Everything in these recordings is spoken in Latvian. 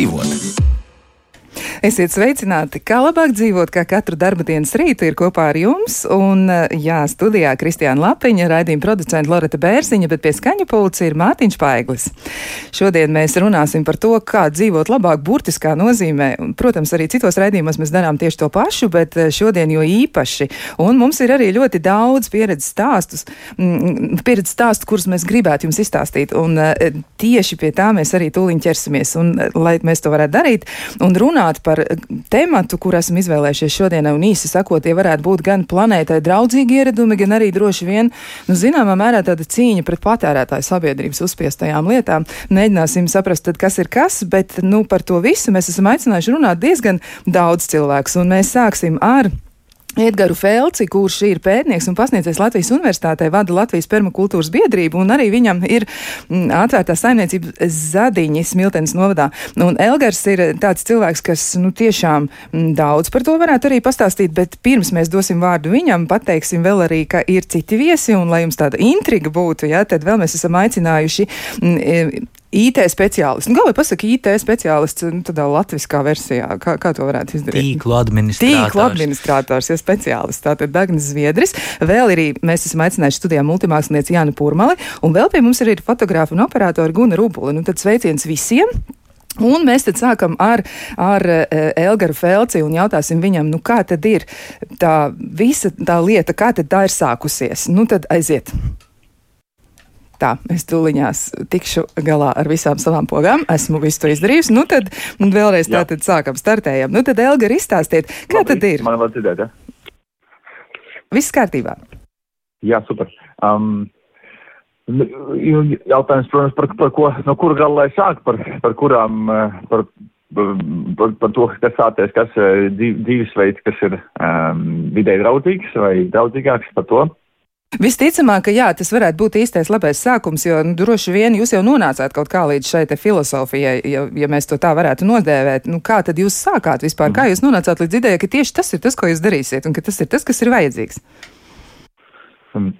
labāk dzīvot. Esiet sveicināti! Kā labāk dzīvot, kā katru darba dienas rītu ir kopā ar jums. Un, eh, jā, studijā Kristiāna Lapiņa, raidījuma producenta Loreta Bērziņa, bet pie skaņa pulca ir Mātiņš Paiglis. Šodien mēs runāsim par to, kā dzīvot labāk burtiskā nozīmē. Un, protams, arī citos raidījumos mēs darām tieši to pašu, bet eh, šodien jo īpaši. Un mums ir arī ļoti daudz pieredzes stāstus, mm, pieredzes stāstu, kurus mēs gribētu jums izstāstīt. Un eh, tieši pie tā mēs arī tūliņ ķersimies. Un, lai mēs to varētu darīt un runāt par par tematu, kur esam izvēlējušies šodienai, un īsi sakot, tie varētu būt gan planētai draudzīgi ieradumi, gan arī droši vien, nu, zināmā mērā tāda cīņa pret patērētāju sabiedrības uzspiestajām lietām. Mēģināsim saprast, tad, kas ir kas, bet, nu, par to visu mēs esam aicinājuši runāt diezgan daudz cilvēks, un mēs sāksim ar. Edgars Felci, kurš ir pētnieks un pasniedzējs Latvijas Universitātē, vada Latvijas permakultūras biedrību, un arī viņam ir mm, atvērtā saimniecība Zadiņi Smiltenes novadā. Un Elgars ir tāds cilvēks, kas nu, tiešām mm, daudz par to varētu arī pastāstīt, bet pirms mēs dosim vārdu viņam, pateiksim vēl arī, ka ir citi viesi, un lai jums tāda intriga būtu, ja, tad vēl mēs esam aicinājuši mm, IT speciālists. Nu, Galvenais pasaka, IT speciālists nu, tādā latviskā versijā. Kā, kā to varētu izdarīt? Tīklu administrators. Tīklu administrators, ja speciālists. Tātad Dagnis Zviedris. Vēl arī mēs esam aicinājuši studijā multimākslinieci Jānu Purmali. Un vēl pie mums ir fotografa un operatora Guna Rubuli. Nu, tad sveiciens visiem! Un mēs tad sākam ar, ar uh, Elgaru Felci un jautāsim viņam, nu kā tad ir tā visa tā lieta, kā tad tā ir sākusies. Nu tad aiziet! Tā, es tūliņās tikšu galā ar visām savām pogām. Esmu visu to izdarījusi. Nu tad vēlreiz tā tad sākam, startējam. Nu tad Elga, izstāstiet, kā Labi, tad ir? Man var dzirdēt, ja? Viss kārtībā. Jā, super. Um, jautājums, protams, par, par ko, no kura gala lai sāk, par, par kurām, eh, par, par, par to, kas sāties, kas eh, dzīvesveids, kas ir um, vidē draudzīgs vai draudzīgāks par to. Visticamāk, ka jā, tas varētu būt īstais labais sākums, jo nu, droši vien jūs jau nonācāt kaut kā līdz šai filozofijai, ja, ja mēs to tā varētu nodēvēt. Nu, kā tad jūs sākāt vispār? Kā jūs nonācāt līdz idejai, ka tieši tas ir tas, ko jūs darīsiet, un ka tas ir tas, kas ir vajadzīgs? Um,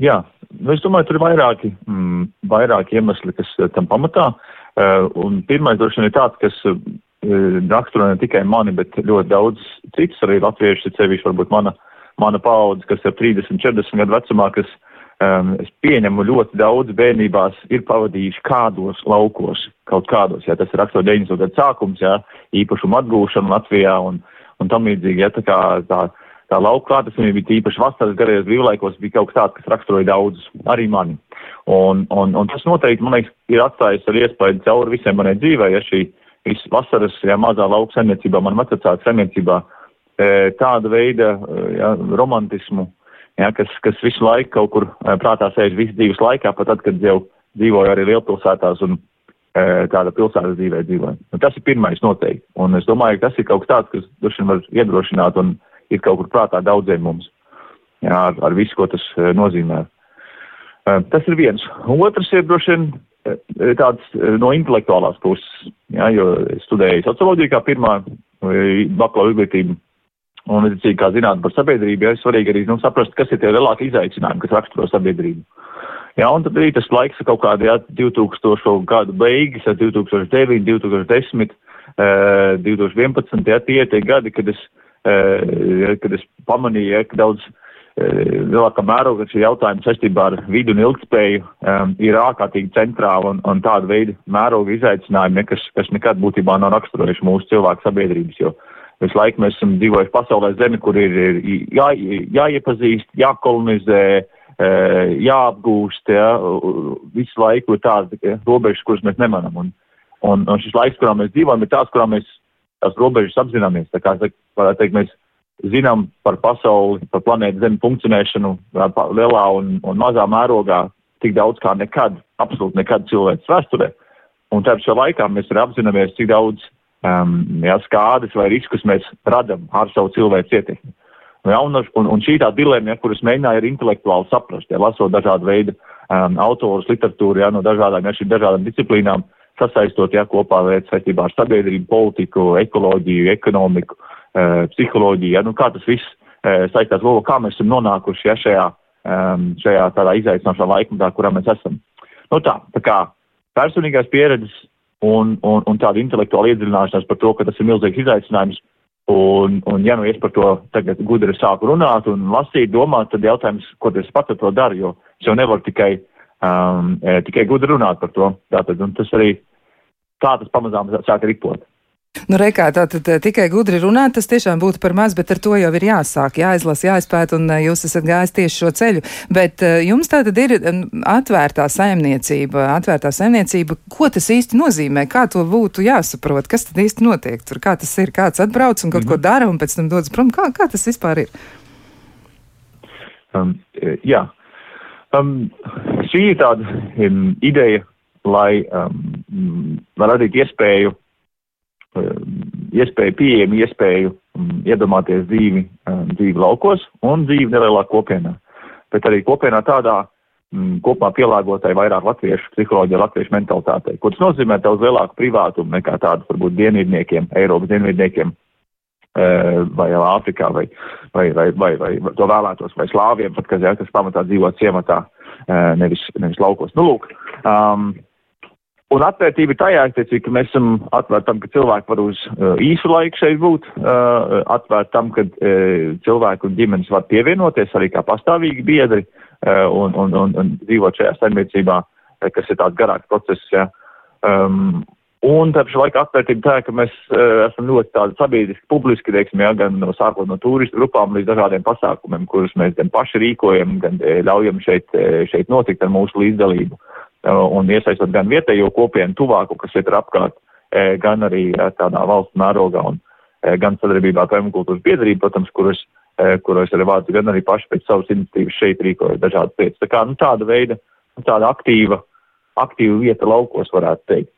jā, nu, es domāju, tur ir vairāki, mm, vairāki iemesli, kas uh, tam pamatā. Uh, un pirmais droši vien ir tāds, kas uh, raksturo ne tikai mani, bet ļoti daudz citus arī latviešu, sevišķi varbūt mana mana paudze, kas ir 30, 40 gadu vecumā, kas um, es pieņemu ļoti daudz bērnībās ir pavadījuši kādos laukos, kaut kādos, jā, tas ir rakstot 90. gadu sākums, jā, īpašumu atgūšana Latvijā un, un tam līdzīgi, jā, tā kā tā, tā lauka klātesamība bija īpaši vasaras garajos brīvlaikos, bija kaut kas tāds, kas raksturoja daudz, arī mani. Un, un, un tas noteikti, man liekas, ir atstājis ar iespēju cauri visiem manai dzīvē, ja šī visu vasaras, ja mazā lauka saimniecībā, man vecācās saimniecībā, E, tāda veida e, ja, romantismu, ja, kas, kas visu laiku kaut kur e, prātā sēž visu dzīves laikā, pat tad, kad jau dzīvoju arī lielpilsētās un tāda pilsētas dzīvē dzīvoju. Nu, tas ir pirmais noteikti. Un es domāju, ka tas ir kaut kas tāds, kas droši vien var iedrošināt un ir kaut kur prātā daudziem mums. Jā, ar, ar visu, ko tas nozīmē. Tas ir viens. Otrs ir droši vien tāds no intelektuālās puses, jā, jo studēju socioloģiju kā pirmā bakalaura izglītība Un, līdzīgi kā zināt par sabiedrību, ja ir svarīgi arī nu, saprast, kas ir tie lielākie izaicinājumi, kas raksturo sabiedrību. Jā, un tad arī tas laiks kaut kādi jā, 2000 gadu beigas, jā, 2009, 2010, uh, 2011, jā, tie ir tie gadi, kad es, uh, kad es pamanīju, jā, ka daudz lielākā mērogā šie jautājumi saistībā ar vidu un ilgspēju um, ir ārkārtīgi centrā un, un tāda veida mēroga izaicinājumi, kas, kas nekad būtībā nav raksturojuši mūsu cilvēku sabiedrības, jo uh, Visu laiku mēs esam dzīvojuši pasaulē zemi, kur ir, ir jā, jāiepazīst, jākolonizē, e, jāapgūst, ja, visu laiku ir tādas ja, robežas, kuras mēs nemanam. Un, un, un šis laiks, kurā mēs dzīvojam, ir tāds, kurā mēs tās robežas apzināmies. Tā kā, varētu teikt, mēs zinām par pasauli, par planētu Zemi funkcionēšanu lielā un, un mazā mērogā tik daudz kā nekad, absolūti nekad cilvēks vēsturē. Un tāpēc šajā laikā mēs arī apzināmies, cik daudz um, jā, skādes vai riskus mēs radam ar savu cilvēku ietekmi. Un, un, un šī tā dilemma, ja, kuras mēģināja arī intelektuāli saprast, ja, lasot dažādu veidu um, autorus, literatūru ja, no dažādām, ja, dažādām disciplīnām, sasaistot ja, kopā veids saistībā ar sabiedrību, politiku, ekoloģiju, ekonomiku, uh, psiholoģiju, ja, nu, kā tas viss uh, saistās, lolo, kā mēs esam nonākuši ja, šajā, um, šajā tādā izaicinošā laikmetā, kurā mēs esam. Nu tā, tā kā personīgās pieredzes un, un, un tāda intelektuāla iedziļināšanās par to, ka tas ir milzīgs izaicinājums. Un, un ja nu es par to tagad gudri sāku runāt un lasīt, domāt, tad jautājums, ko es pats ar to daru, jo es jau nevaru tikai, um, tikai gudri runāt par to. Tātad, un tas arī tā tas pamazām sāk ripot. Nu, rekā, tātad eh, tikai gudri runāt, tas tiešām būtu par maz, bet ar to jau ir jāsāk, jāizlasa, jāizpēt, un eh, jūs esat gājis tieši šo ceļu. Bet eh, jums tātad ir atvērtā saimniecība, atvērtā saimniecība, ko tas īsti nozīmē, kā to būtu jāsaprot, kas tad īsti notiek tur, kā tas ir, kāds atbrauc un kaut mm -hmm. ko mhm. dara un pēc tam dodas prom, kā, kā tas vispār ir? Um, jā, um, šī ir tāda um, ideja, lai um, radītu iespēju iespēju, pieejamu iespēju um, iedomāties dzīvi, um, dzīvi laukos un dzīvi nelielā kopienā. Bet arī kopienā tādā um, kopumā pielāgotai vairāk latviešu psiholoģija, latviešu mentalitātei. Ko tas nozīmē daudz lielāku privātumu nekā tādu varbūt dienvidniekiem, Eiropas dienvidniekiem vai Āfrikā vai, vai, vai, vai, vai to vēlētos, vai slāviem, pat, kas, ja, kas pamatā dzīvo ciematā, nevis, nevis laukos. Nu, lūk, um, Un atvērtība tajā, ka mēs esam atvērti tam, ka cilvēki var uz uh, īsu laiku šeit būt, uh, atvērti tam, ka uh, cilvēki un ģimenes var pievienoties arī kā pastāvīgi biedri uh, un, un, un, un dzīvot šajā saimniecībā, kas ir tāds garāks process. Ja. Um, un tāpēc laikā atvērtība tā, ka mēs uh, esam ļoti tādi sabiedriski, publiski, teiksim, ja, gan no sākot no turistu grupām līdz dažādiem pasākumiem, kurus mēs gan paši rīkojam, gan ļaujam šeit, šeit notikt ar mūsu līdzdalību. Uh, un iesaistot gan vietējo kopienu tuvāku, kas ir apkārt, gan arī tādā valsts mērogā un gan sadarbībā ar permakultūras biedrību, protams, kuras, kuros arī vārds, gan arī paši pēc savas iniciatīvas šeit rīkoja dažādas lietas. Tā kā, nu, tāda veida, tāda aktīva, aktīva vieta laukos, varētu teikt.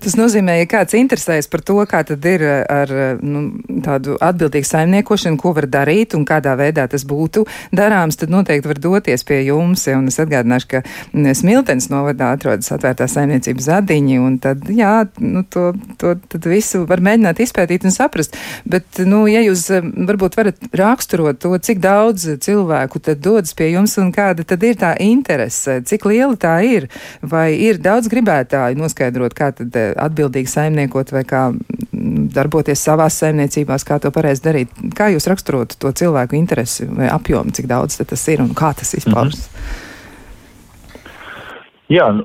Tas nozīmē, ja kāds interesējas par to, kā tad ir ar nu, tādu atbildīgu saimniekošanu, ko var darīt un kādā veidā tas būtu darāms, tad noteikti var doties pie jums. Ja, un es atgādināšu, ka Smiltens novadā atrodas atvērtā saimniecības zadiņi, un tad, jā, nu, to, to tad visu var mēģināt izpētīt un saprast. Bet, nu, ja jūs varbūt varat raksturot to, cik daudz cilvēku tad dodas pie jums un kāda tad ir tā interese, cik liela tā ir, vai ir daudz gribētāju noskaidrot, kā tad eh, atbildīgi saimniekot vai kā mm, darboties savās saimniecībās, kā to pareizi darīt. Kā jūs raksturotu to cilvēku interesi vai apjomu, cik daudz tas ir un kā tas izpaužas? Mm -hmm. Jā, nu,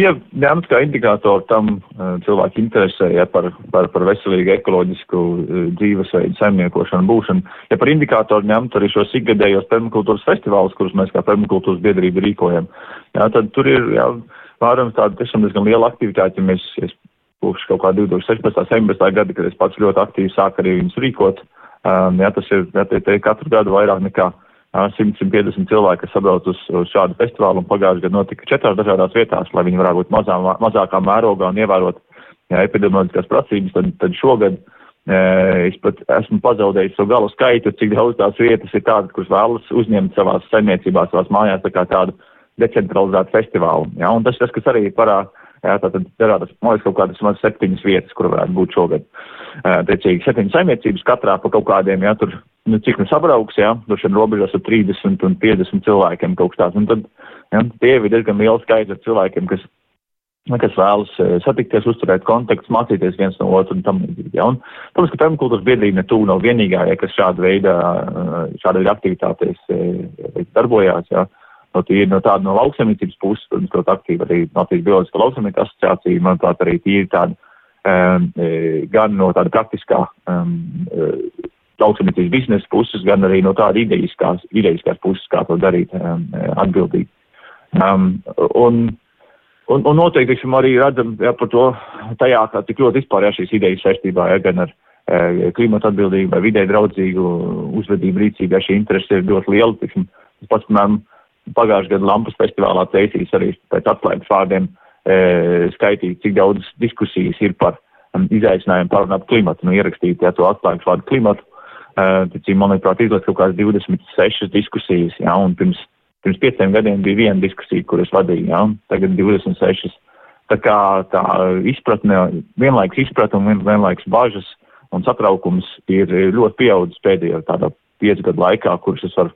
ja ņemt kā indikātoru tam uh, cilvēku interesē ja, par, par, par veselīgu ekoloģisku uh, dzīvesveidu, saimniekošanu, būšanu, ja par indikātoru ņemt arī šos ikgadējos permakultūras festivālus, kurus mēs kā permakultūras biedrība rīkojam, jā, tad tur ir, jā, vērojams tāda tiešām diezgan liela aktivitāte, ja mēs, es kopš kaut kā 2016. 17. gada, kad es pats ļoti aktīvi sāku arī viņus rīkot, um, jā, tas ir, jā, te, te katru gadu vairāk nekā 100-150 cilvēki, kas sabrauc uz, uz šādu festivālu, un pagājušajā gadā notika četrās dažādās vietās, lai viņi varētu būt mazā, mazākā mērogā un ievērot jā, epidemioloģiskās prasības, tad, tad šogad e, es pat esmu pazaudējis savu galu skaitu, cik daudz tās vietas ir tādas, kuras vēlas uzņemt savās saimniecībās, savās mājās, tā kā tādu decentralizētu festivālu. Ja? Un tas, tas, kas arī parāda, ja, tātad darādas, man liekas, kaut kādas maz septiņas vietas, kur varētu būt šogad. Tiecīgi, septiņas saimniecības katrā pa kaut kādiem, ja, tur, nu, cik nu sabrauks, ja, tur šeit robežās ar 30 un 50 cilvēkiem kaut kas tāds. Un tad, ja, tie ir diezgan liels skaits ar cilvēkiem, kas kas vēlas satikties, uzturēt kontaktus, mācīties viens no otru un tam līdzīgi. Un, protams, ka permakultūras biedrība ne tuvu nav vienīgā, ja, kas šāda veida, šāda veida aktivitātēs darbojās. Ja? No, tīri, no tāda no lauksaimniecības puses, protams, ļoti aktīva arī Latvijas Bioloģiskā lauksaimnieka asociācija, manuprāt, arī tīri tāda um, gan no tāda praktiskā um, lauksaimniecības biznesa puses, gan arī no tāda idejiskās, idejiskās puses, kā to darīt um, atbildīgi. Um, un, un, un noteikti, teiksim, arī redzam jā, par to tajā, kā tik ļoti vispār jā, šīs idejas saistībā, jā, gan ar e, klimatu atbildīgu vai vidē draudzīgu uzvedību rīcību, ja šī interese ir ļoti liela, teiksim, pats, piemēram, pagājušajā gadā Lampas festivālā Ceisīs arī pēc atklājības vārdiem e, skaitīt, cik daudz diskusijas ir par um, izaicinājumu pārunāt klimatu, nu ierakstīt, ja to atklājības vārdu klimatu. Uh, tad, manuprāt, izlaiž kaut kādas 26 diskusijas, jā, un pirms, pirms pieciem gadiem bija viena diskusija, kuras vadīja, jā, tagad 26. Tā kā tā izpratne, vienlaiks izpratne un vienlaiks bažas un satraukums ir ļoti pieaudzis pēdējo tādā piecu gadu laikā, kurus es varu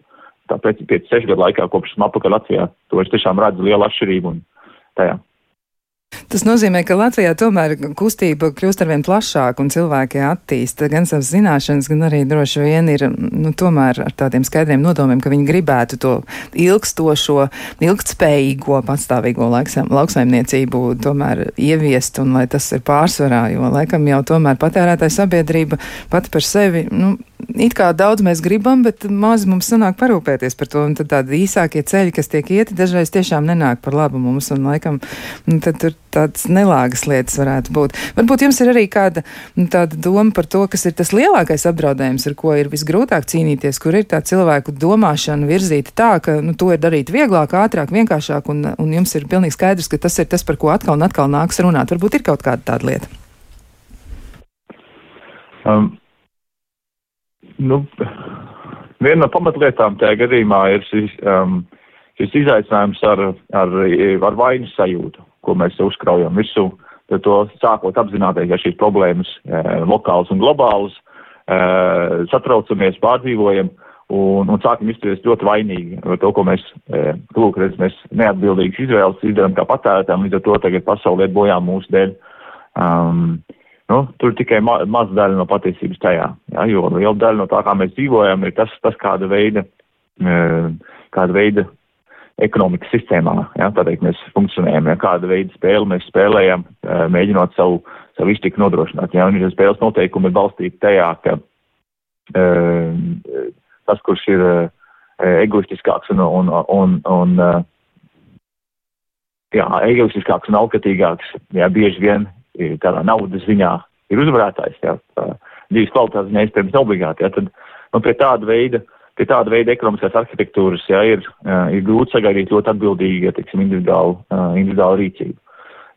tāpēc 5-6 gadu laikā, kopš esmu apakaļ Latvijā, to es tiešām redzu lielu atšķirību un tajā. Tas nozīmē, ka Latvijā tomēr kustība kļūst arvien plašāka un cilvēki attīsta gan savas zināšanas, gan arī droši vien ir nu, tomēr ar tādiem skaidriem nodomiem, ka viņi gribētu to ilgstošo, ilgtspējīgo, patstāvīgo lauksaimniecību tomēr ieviest un lai tas ir pārsvarā, jo laikam jau tomēr patērētāja sabiedrība pati par sevi, nu, it kā daudz mēs gribam, bet maz mums sanāk parūpēties par to. Un tad tādi īsākie ceļi, kas tiek ieti, dažreiz tiešām nenāk par labu mums. Un laikam nu, tad tur tādas nelāgas lietas varētu būt. Varbūt jums ir arī kāda nu, doma par to, kas ir tas lielākais apdraudējums, ar ko ir visgrūtāk cīnīties, kur ir tā cilvēku domāšana virzīta tā, ka nu, to ir darīt vieglāk, ātrāk, vienkāršāk, un, un jums ir pilnīgi skaidrs, ka tas ir tas, par ko atkal un atkal nāks runāt. Varbūt ir kaut kāda tāda lieta. Um, Nu, viena no pamatlietām tajā gadījumā ir šis, um, šis izaicinājums ar, ar, ar vainas sajūtu, ko mēs uzkraujam virsū. Tad to sākot apzināties, ka šīs problēmas e, lokālas un globālas, e, satraucamies, pārdzīvojam un, un sākam izturēties ļoti vainīgi par to, ko mēs, e, lūk, redz, mēs neatbildīgas izvēles izdarām kā patērētājiem, līdz ar to tagad pasaulē bojā mūsu dēļ. Um, Nu, tur tikai ma maza daļa no patiesības tajā, ja, jo liela daļa no tā, kā mēs dzīvojam, ir tas, tas kāda veida, kāda veida ekonomikas sistēmā, ja, tā teikt, mēs funkcionējam, ja, kāda veida spēli mēs spēlējam, mēģinot savu, savu iztiku nodrošināt, ja, un šie spēles noteikumi ir balstīti tajā, ka e, tas, kurš ir e, egoistiskāks un, un, un, un jā, egoistiskāks un alkatīgāks, jā, bieži vien tādā naudas ziņā ir uzvarētājs, jā, dzīves kvalitātes ziņā iespējams obligāti, jā, tad nu, pie tāda veida, pie tāda veida ekonomiskās arhitektūras, jā, ir, ir grūti sagaidīt ļoti atbildīgi, ja, teiksim, individuālu, individuālu rīcību.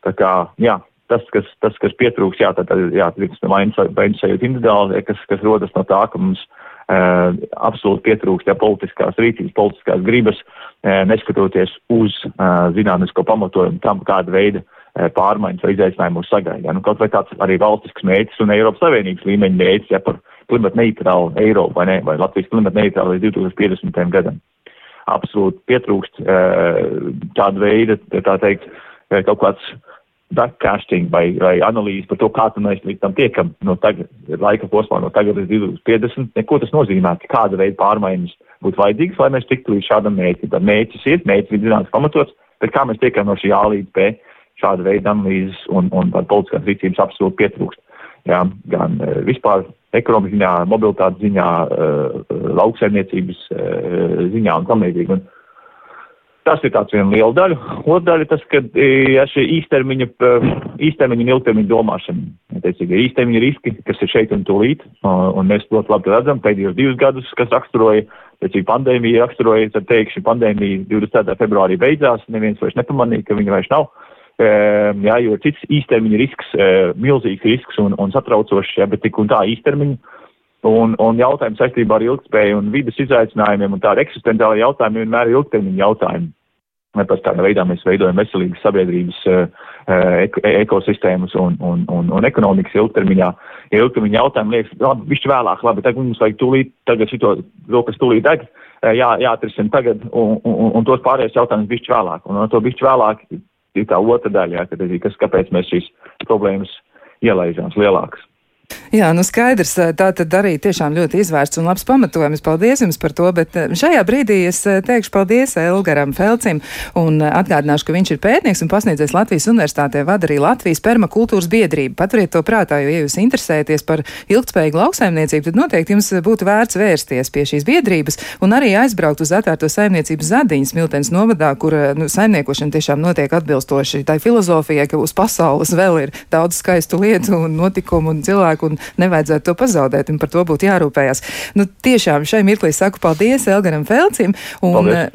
Tā kā, jā, tas, kas, tas, kas pietrūks, jā, tad, jā, tas vainas sajūta individuāli, kas, kas rodas no tā, ka mums uh, absolūti pietrūkst ja, politiskās rīcības, politiskās gribas, uh, neskatoties uz uh, zinātnisko pamatojumu tam, kāda veida Eh, pārmaiņas vai izaicinājumi mūs sagaida. Ja? Nu, kaut vai tāds arī valstisks mērķis un Eiropas Savienības līmeņa mērķis, ja par klimata neitrālu Eiropu vai, ne, vai Latvijas klimata neitrālu līdz 2050. gadam. Absolūti pietrūkst eh, tāda veida, tā teikt, eh, kaut kāds backcasting vai, vai analīze par to, kā mēs līdz tam tiekam no tagad, laika posmā no tagad līdz 2050. Neko tas nozīmē, kāda veida pārmaiņas būtu vajadzīgas, lai mēs tiktu līdz šādam mērķim. Tad mērķis ir, mērķis ir zināms pamatots, bet kā mēs tiekam no šī A līdz B šāda veida analīzes un, un politiskās rīcības absolūti pietrūkst. Jā, gan uh, vispār ekonomikas ziņā, mobilitātes ziņā, uh, lauksaimniecības uh, ziņā un tam līdzīgi. Tas ir tāds viena liela daļa. Otra daļa tas, ka ja šī īstermiņa, īstermiņa un ilgtermiņa domāšana, teicīgi, īstermiņa riski, kas ir šeit un tūlīt, un mēs ļoti labi redzam pēdējos divus gadus, kas raksturoja, teicīgi, pandēmija raksturoja, tad teikšu, pandēmija 24. februārī beidzās, neviens vairs nepamanīja, ka viņa vairs nav. Ehm, jā, jo cits īstermiņa risks, eh, milzīgs risks un, un satraucošs, jā, bet tik un tā īstermiņa. Un, un jautājums saistībā ar ilgspēju un vidas izaicinājumiem un tādu eksistenciālu jautājumu vienmēr ir ilgtermiņa jautājumi. Pēc tādā veidā mēs veidojam veselīgas sabiedrības uh, eko, ekosistēmas un, un, un, un ekonomikas ilgtermiņā. Ja ilgtermiņa jautājumi liekas, labi, višķi vēlāk, labi, tagad mums vajag tūlīt, tagad šito, to, kas tūlīt deg, jā, jāatrisina tagad, un, un, un tos pārējos jautājumus bišķi vēlāk. Un to bišķi vēlāk ir tā otra daļa, jā, kad, kas, kāpēc mēs šīs problēmas ielaižām lielākas. Jā, nu skaidrs, tā tad arī tiešām ļoti izvērsts un labs pamatojums. Paldies jums par to, bet šajā brīdī es teikšu paldies Elgaram Felcim un atgādināšu, ka viņš ir pētnieks un pasniedzējs Latvijas universitātē vada arī Latvijas permakultūras biedrību. Paturiet to prātā, jo, ja jūs interesēties par ilgtspējīgu lauksaimniecību, tad noteikti jums būtu vērts vērsties pie šīs biedrības un arī aizbraukt uz atvērto saimniecības zadiņas Miltens novadā, kur nu, saimniekošana tiešām notiek atbilstoši tai filozofijai, ka uz pasaules vēl ir daudz skaistu lietu un notikumu un cilvēku un nevajadzētu to pazaudēt, un par to būtu jārūpējas. Nu, tiešām šai mirklī saku paldies Elgaram Felcim, un paldies.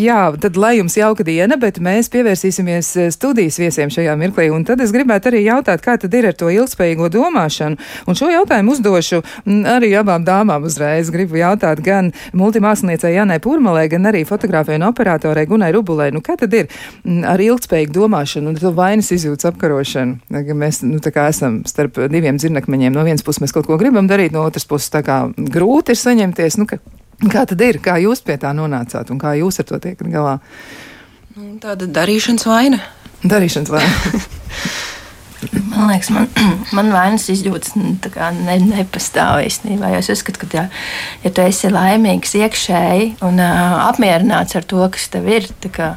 jā, tad lai jums jauka diena, bet mēs pievērsīsimies eh, studijas viesiem šajā mirklī, un tad es gribētu arī jautāt, kā tad ir ar to ilgspējīgo domāšanu, un šo jautājumu uzdošu mm, arī abām dāmām uzreiz. Gribu jautāt gan multimāksliniecei Janai Purmalē, gan arī fotografē un operatorei Gunai Rubulē, nu kā tad ir mm, ar ilgspējīgu domāšanu un to vainas izjūtas apkarošanu? Mēs, nu, tā kā esam starp diviem dzirnakmeņiem no vienas puses mēs kaut ko gribam darīt, no otras puses tā kā grūti ir saņemties. Nu, ka, kā tad ir? Kā jūs pie tā nonācāt un kā jūs ar to tiekat galā? Nu, tāda darīšanas vaina. Darīšanas vaina. Man liekas, man, man vainas izjūtas nu, ne, nepastāv īstenībā. Es uzskatu, ka, ja, ja tu esi laimīgs iekšēji un uh, apmierināts ar to, kas tev ir, kā,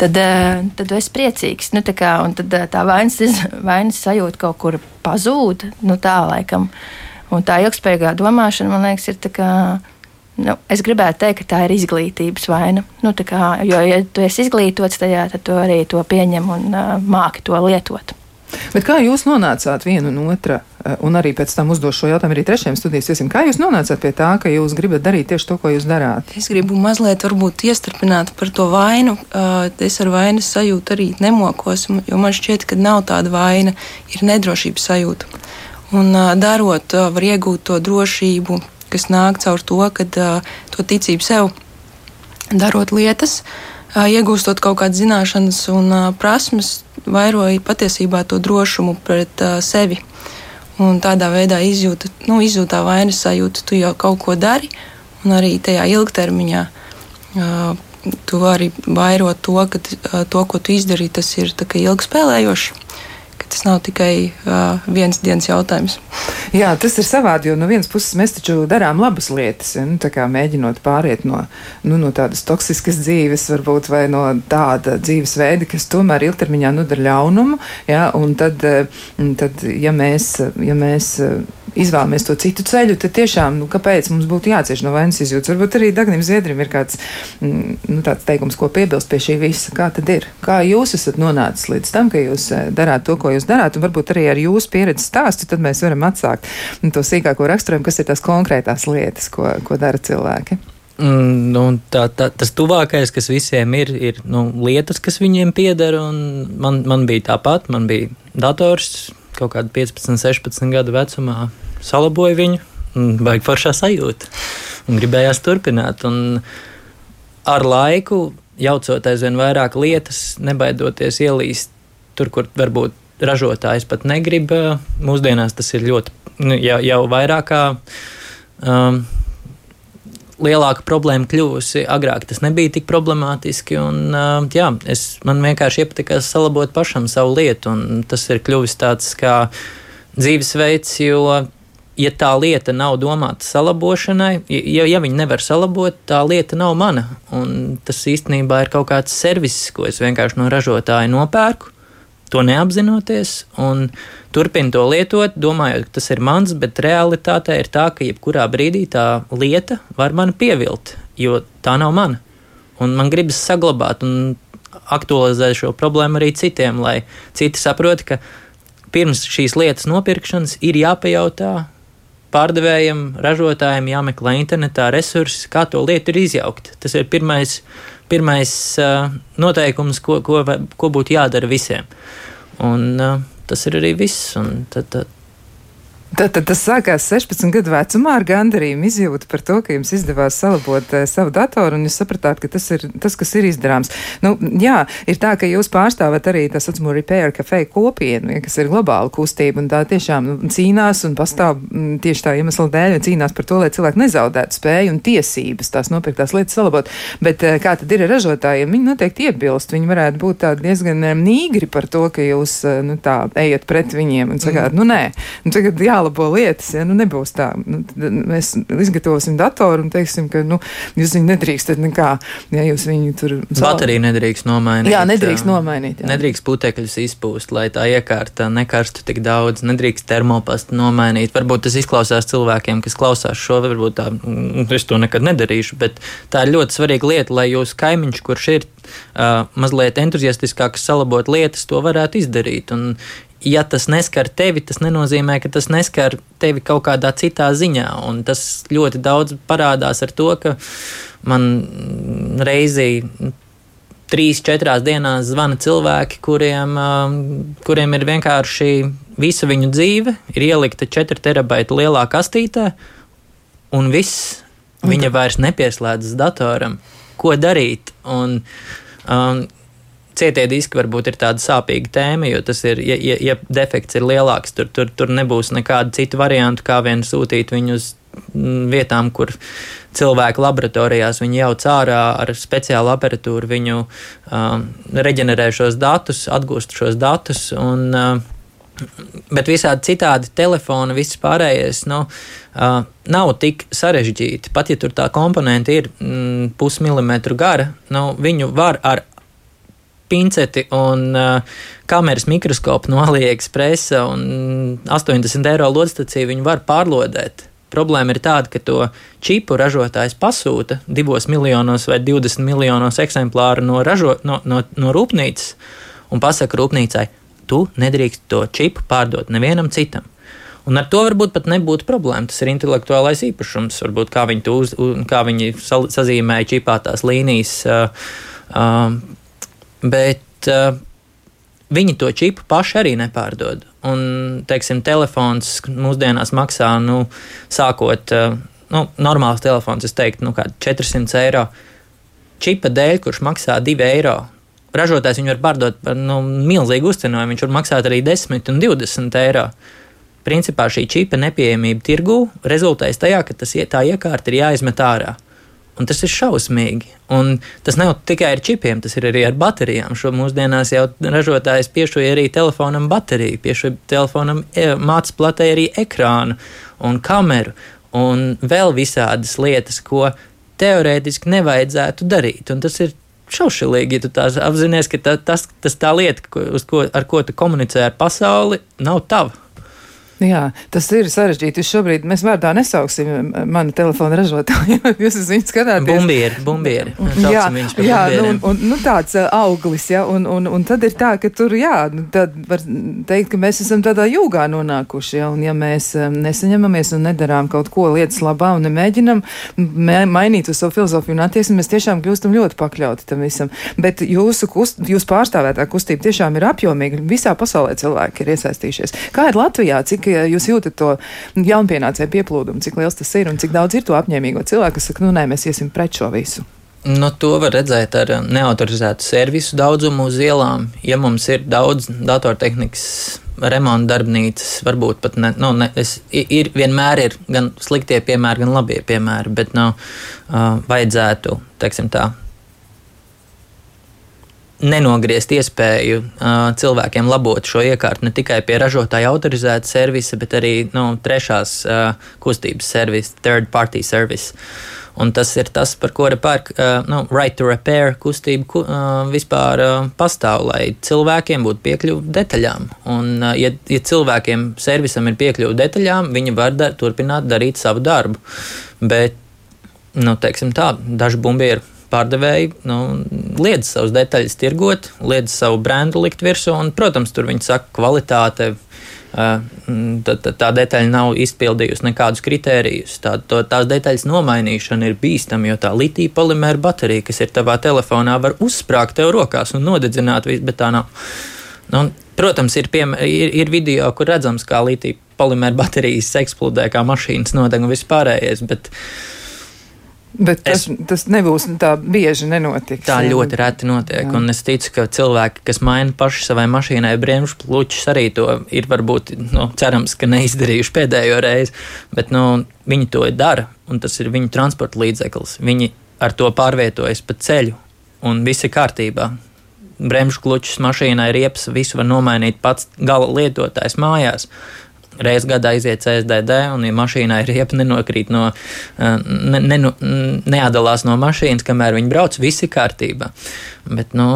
tad, uh, tad esi priecīgs. Nu, tā, kā, tad uh, tā vainas, vainas sajūta kaut kur pazūd. Nu, tā laikam. Un tā ilgspējīgā domāšana, man liekas, ir tā kā. Nu, es gribētu teikt, ka tā ir izglītības vaina. Nu, kā, jo, ja tu esi izglītots tajā, tad tu arī to pieņem un uh, māki to lietot. Bet kā jūs nonācāt viena un otra, eh, un arī pēc tam uzdošu šo jautājumu arī trešajam studijas viesim, kā jūs nonācāt pie tā, ka jūs gribat darīt tieši to, ko jūs darāt? Es gribu mazliet varbūt iestrpināt par to vainu. Eh, es ar vainas sajūtu arī nemokos, jo man šķiet, ka nav tāda vaina, ir nedrošības sajūta. Un eh, darot, var iegūt to drošību, kas nāk caur to, kad to ticību sev darot lietas. Iegūstot kaut kādas zināšanas un prasmes, vairoja patiesībā to drošumu pret sevi. Un tādā veidā izjūta, nu, izjūtā vainas sajūta, tu jau kaut ko dari, un arī tajā ilgtermiņā tu vari vairot to, ka to, ko tu izdarīji, tas ir ilgspēlējoši tas nav tikai uh, viens dienas jautājums. Jā, tas ir savādi, jo no vienas puses mēs taču darām labas lietas, ja, nu, mēģinot pāriet no, nu, no tādas toksiskas dzīves, varbūt, vai no tāda dzīvesveida, kas tomēr ilgtermiņā nodara ļaunumu. Ja, tad, tad, ja mēs, ja mēs izvēlamies to citu ceļu, tad tiešām, nu, kāpēc mums būtu jācieš no vainas izjūtas? Varbūt arī Dagnim Zviedrim ir kāds mm, nu, tāds teikums, ko piebilst pie šī visa. Kā tad ir? Kā jūs esat nonācis līdz tam, ka jūs eh, darāt to, ko jūs darāt, un varbūt arī ar jūsu pieredzi stāstu, tad mēs varam atsākt nu, to sīkāko raksturojumu, kas ir tās konkrētās lietas, ko, ko dara cilvēki. Mm, nu, tā, tā, tas tuvākais, kas visiem ir, ir nu, lietas, kas viņiem pieder. Man, man bija tāpat, man bija dators, kaut kāda 15, 16 gadu vecumā salaboja viņu. Baigi foršā sajūta. Un gribējās turpināt. Un ar laiku, jaucot aizvien vairāk lietas, nebaidoties ielīst tur, kur varbūt ražotājs pat negrib. Mūsdienās tas ir ļoti, nu, jau, jau vairāk kā. Um, lielāka problēma kļuvusi. Agrāk tas nebija tik problemātiski. Un, uh, jā, es, man vienkārši iepatikās salabot pašam savu lietu, un tas ir kļuvis tāds kā dzīvesveids, jo. Ja tā lieta nav domāta salabošanai, ja, ja viņi nevar salabot, tā lieta nav mana. Un tas īstenībā ir kaut kāds servis, ko es vienkārši no ražotāja nopērku to neapzinoties, un turpina to lietot, domājot, ka tas ir mans, bet realitāte ir tā, ka jebkurā brīdī tā lieta var mani pievilt, jo tā nav mana. Un man gribas saglabāt un aktualizēt šo problēmu arī citiem, lai citi saprot, ka pirms šīs lietas nopirkšanas ir jāpajautā pārdevējiem, ražotājiem, jāmeklē internetā resursi, kā to lietu ir izjaukt. Tas ir pirmais pirmais uh, noteikums, ko, ko, ko būtu jādara visiem. Un, uh, tas ir arī viss. Tad, tad, Tad, tad tas sākās 16 gadu vecumā ar gandarījumu izjūtu par to, ka jums izdevās salabot uh, savu datoru, un jūs sapratāt, ka tas ir tas, kas ir izdarāms. Nu, jā, ir tā, ka jūs pārstāvat arī tā saucamo repair cafe kopienu, ja, kas ir globāla kustība, un tā tiešām nu, cīnās un pastāv m, mm, tieši tā iemesla dēļ, un cīnās par to, lai cilvēki nezaudētu spēju un tiesības tās nopirktās lietas salabot. Bet uh, kā tad ir ar ražotājiem? Viņi noteikti iebilst, viņi varētu būt tādi diezgan nīgri par to, ka jūs uh, nu, tā ejat pret viņiem un sakāt, mm. nu nē, nu, tagad jā jālabo lietas. Ja? Nu, nebūs tā. Nu, mēs izgatavosim datoru un teiksim, ka nu, jūs viņu nedrīkstat nekā. Ja jūs viņu tur. Bateriju nedrīkst nomainīt. Jā, nedrīkst nomainīt. Jā. Nedrīkst putekļus izpūst, lai tā iekārta nekarstu tik daudz. Nedrīkst termopastu nomainīt. Varbūt tas izklausās cilvēkiem, kas klausās šo, varbūt tā, mm, es to nekad nedarīšu, bet tā ir ļoti svarīga lieta, lai jūsu kaimiņš, kurš ir uh, mazliet entuziastiskāks salabot lietas, to varētu izdarīt. Un, ja tas neskar tevi, tas nenozīmē, ka tas neskar tevi kaut kādā citā ziņā. Un tas ļoti daudz parādās ar to, ka man reizī. Trīs, četrās dienās zvana cilvēki, kuriem, um, kuriem ir vienkārši visa viņu dzīve, ir ielikta 4 terabaita lielā kastītē, un viss viņa vairs nepieslēdzas datoram. Ko darīt? Un, um, Cietie diski varbūt ir tāda sāpīga tēma, jo tas ir, ja, ja, ja defekts ir lielāks, tur, tur, tur nebūs nekāda cita varianta, kā vien sūtīt viņu uz mm, vietām, kur cilvēku laboratorijās viņi jau cārā ar speciālu aparatūru viņu um, reģenerē šos datus, atgūst šos datus. Un, uh, Bet visādi citādi telefoni, viss pārējais nu, uh, nav tik sarežģīti. Pat ja tur tā komponente ir mm, pusmilimetru gara, nu, viņu var ar pinceti un uh, kameras mikroskopu no AliExpress un 80 eiro lodstaciju viņi var pārlodēt. Problēma ir tāda, ka to čipu ražotājs pasūta divos miljonos vai 20 miljonos eksemplāru no, ražo, no, no, no rūpnīcas un pasaka rūpnīcai, tu nedrīkst to čipu pārdot nevienam citam. Un ar to varbūt pat nebūtu problēma. Tas ir intelektuālais īpašums, varbūt kā viņi, uz, kā viņi sazīmēja čipā tās līnijas. Uh, uh, bet uh, viņi to čipu paši arī nepārdod. Un, teiksim, telefons mūsdienās maksā, nu, sākot, uh, nu, normāls telefons, es teiktu, nu, 400 eiro. Čipa dēļ, kurš maksā 2 eiro, ražotājs viņu var pārdot par nu, milzīgu uzcenojumu. Viņš var maksāt arī 10 un 20 eiro. Principā šī čipa nepieejamība tirgū rezultējas tajā, ka tas, tā iekārta ir jāizmet ārā. Un tas ir šausmīgi. Un tas nav tikai ar čipiem, tas ir arī ar baterijām. Šo mūsdienās jau ražotājs piešoja arī telefonam bateriju, piešoja telefonam e, mācības platē arī ekrānu un kameru un vēl visādas lietas, ko teorētiski nevajadzētu darīt. Un tas ir šaušalīgi, ja tu tā apzinājies, ka tā, tas, tas tā lieta, ko, ko, ar ko tu komunicē ar pasauli, nav tava. Jā, tas ir sarežģīti. Šobrīd mēs vārdā nesauksim manu telefonu ražotāju. Jūs uz viņu skatāties. Bumbieri, bumbieri. Jā, jā nu, un, un, nu, tāds auglis, jā, un, un, un tad ir tā, ka tur, jā, nu, tad var teikt, ka mēs esam tādā jūgā nonākuši, jā, un ja mēs nesaņemamies un nedarām kaut ko lietas labā un nemēģinam mainīt uz savu filozofiju un attieksmi, mēs tiešām kļūstam ļoti pakļauti tam visam. Bet jūsu, kust, jūsu pārstāvētā kustība tiešām ir apjomīga. Visā pasaulē cilvēki ir iesaistījušies. Kā ir Latvijā? Cik jūs jūtat to jaunpienācēju pieplūdumu, cik liels tas ir un cik daudz ir to apņēmīgo cilvēku, kas saka, nu nē, mēs iesim pret šo visu. Nu, to var redzēt ar neautorizētu servisu daudzumu uz ielām. Ja mums ir daudz datortehnikas remonta darbnīcas, varbūt pat ne, nu, ne, es, ir, vienmēr ir gan sliktie piemēri, gan labie piemēri, bet nu, uh, vajadzētu, teiksim tā, nenogriezt iespēju uh, cilvēkiem labot šo iekārtu ne tikai pie ražotāja autorizēta servisa, bet arī nu, trešās uh, kustības servisa, third party service. Un tas ir tas, par ko repērk, uh, nu, right to repair kustība ku, uh, vispār uh, pastāv, lai cilvēkiem būtu piekļuva detaļām. Un, uh, ja, ja cilvēkiem servisam ir piekļuva detaļām, viņi var dar, turpināt darīt savu darbu. Bet, nu, teiksim tā, daži bumbieri pārdevēji nu, liedz savus detaļas tirgot, liedz savu brendu likt virsū, un, protams, tur viņi saka, kvalitāte. Tā, tā, tā detaļa nav izpildījusi nekādus kritērijus. Tā, to, tās detaļas nomainīšana ir bīstama, jo tā litija polimēra baterija, kas ir tavā telefonā, var uzsprāgt tev rokās un nodedzināt visu, bet tā nav. Nu, protams, ir, piem, ir, ir video, kur redzams, kā litija polimēra baterijas eksplodē, kā mašīnas nodeg un viss pārējais. Bet, uh, Bet tas, es, tas nebūs tā bieži nenotiks. Tā ļoti reti notiek. Jā. Un es ticu, ka cilvēki, kas maina paši savai mašīnai bremžu pluķus, arī to ir varbūt, nu, cerams, ka neizdarījuši pēdējo reizi. Bet nu, viņi to dara, un tas ir viņu transporta līdzeklis. Viņi ar to pārvietojas pa ceļu, un viss ir kārtībā. Bremžu klučus mašīnai riepas, visu var nomainīt pats gala lietotājs mājās reizes gadā aiziet CSDD, un, ja mašīnā ir riepa, nenokrīt no, ne, ne, neatdalās no mašīnas, kamēr viņi brauc, viss ir kārtībā. Bet nu,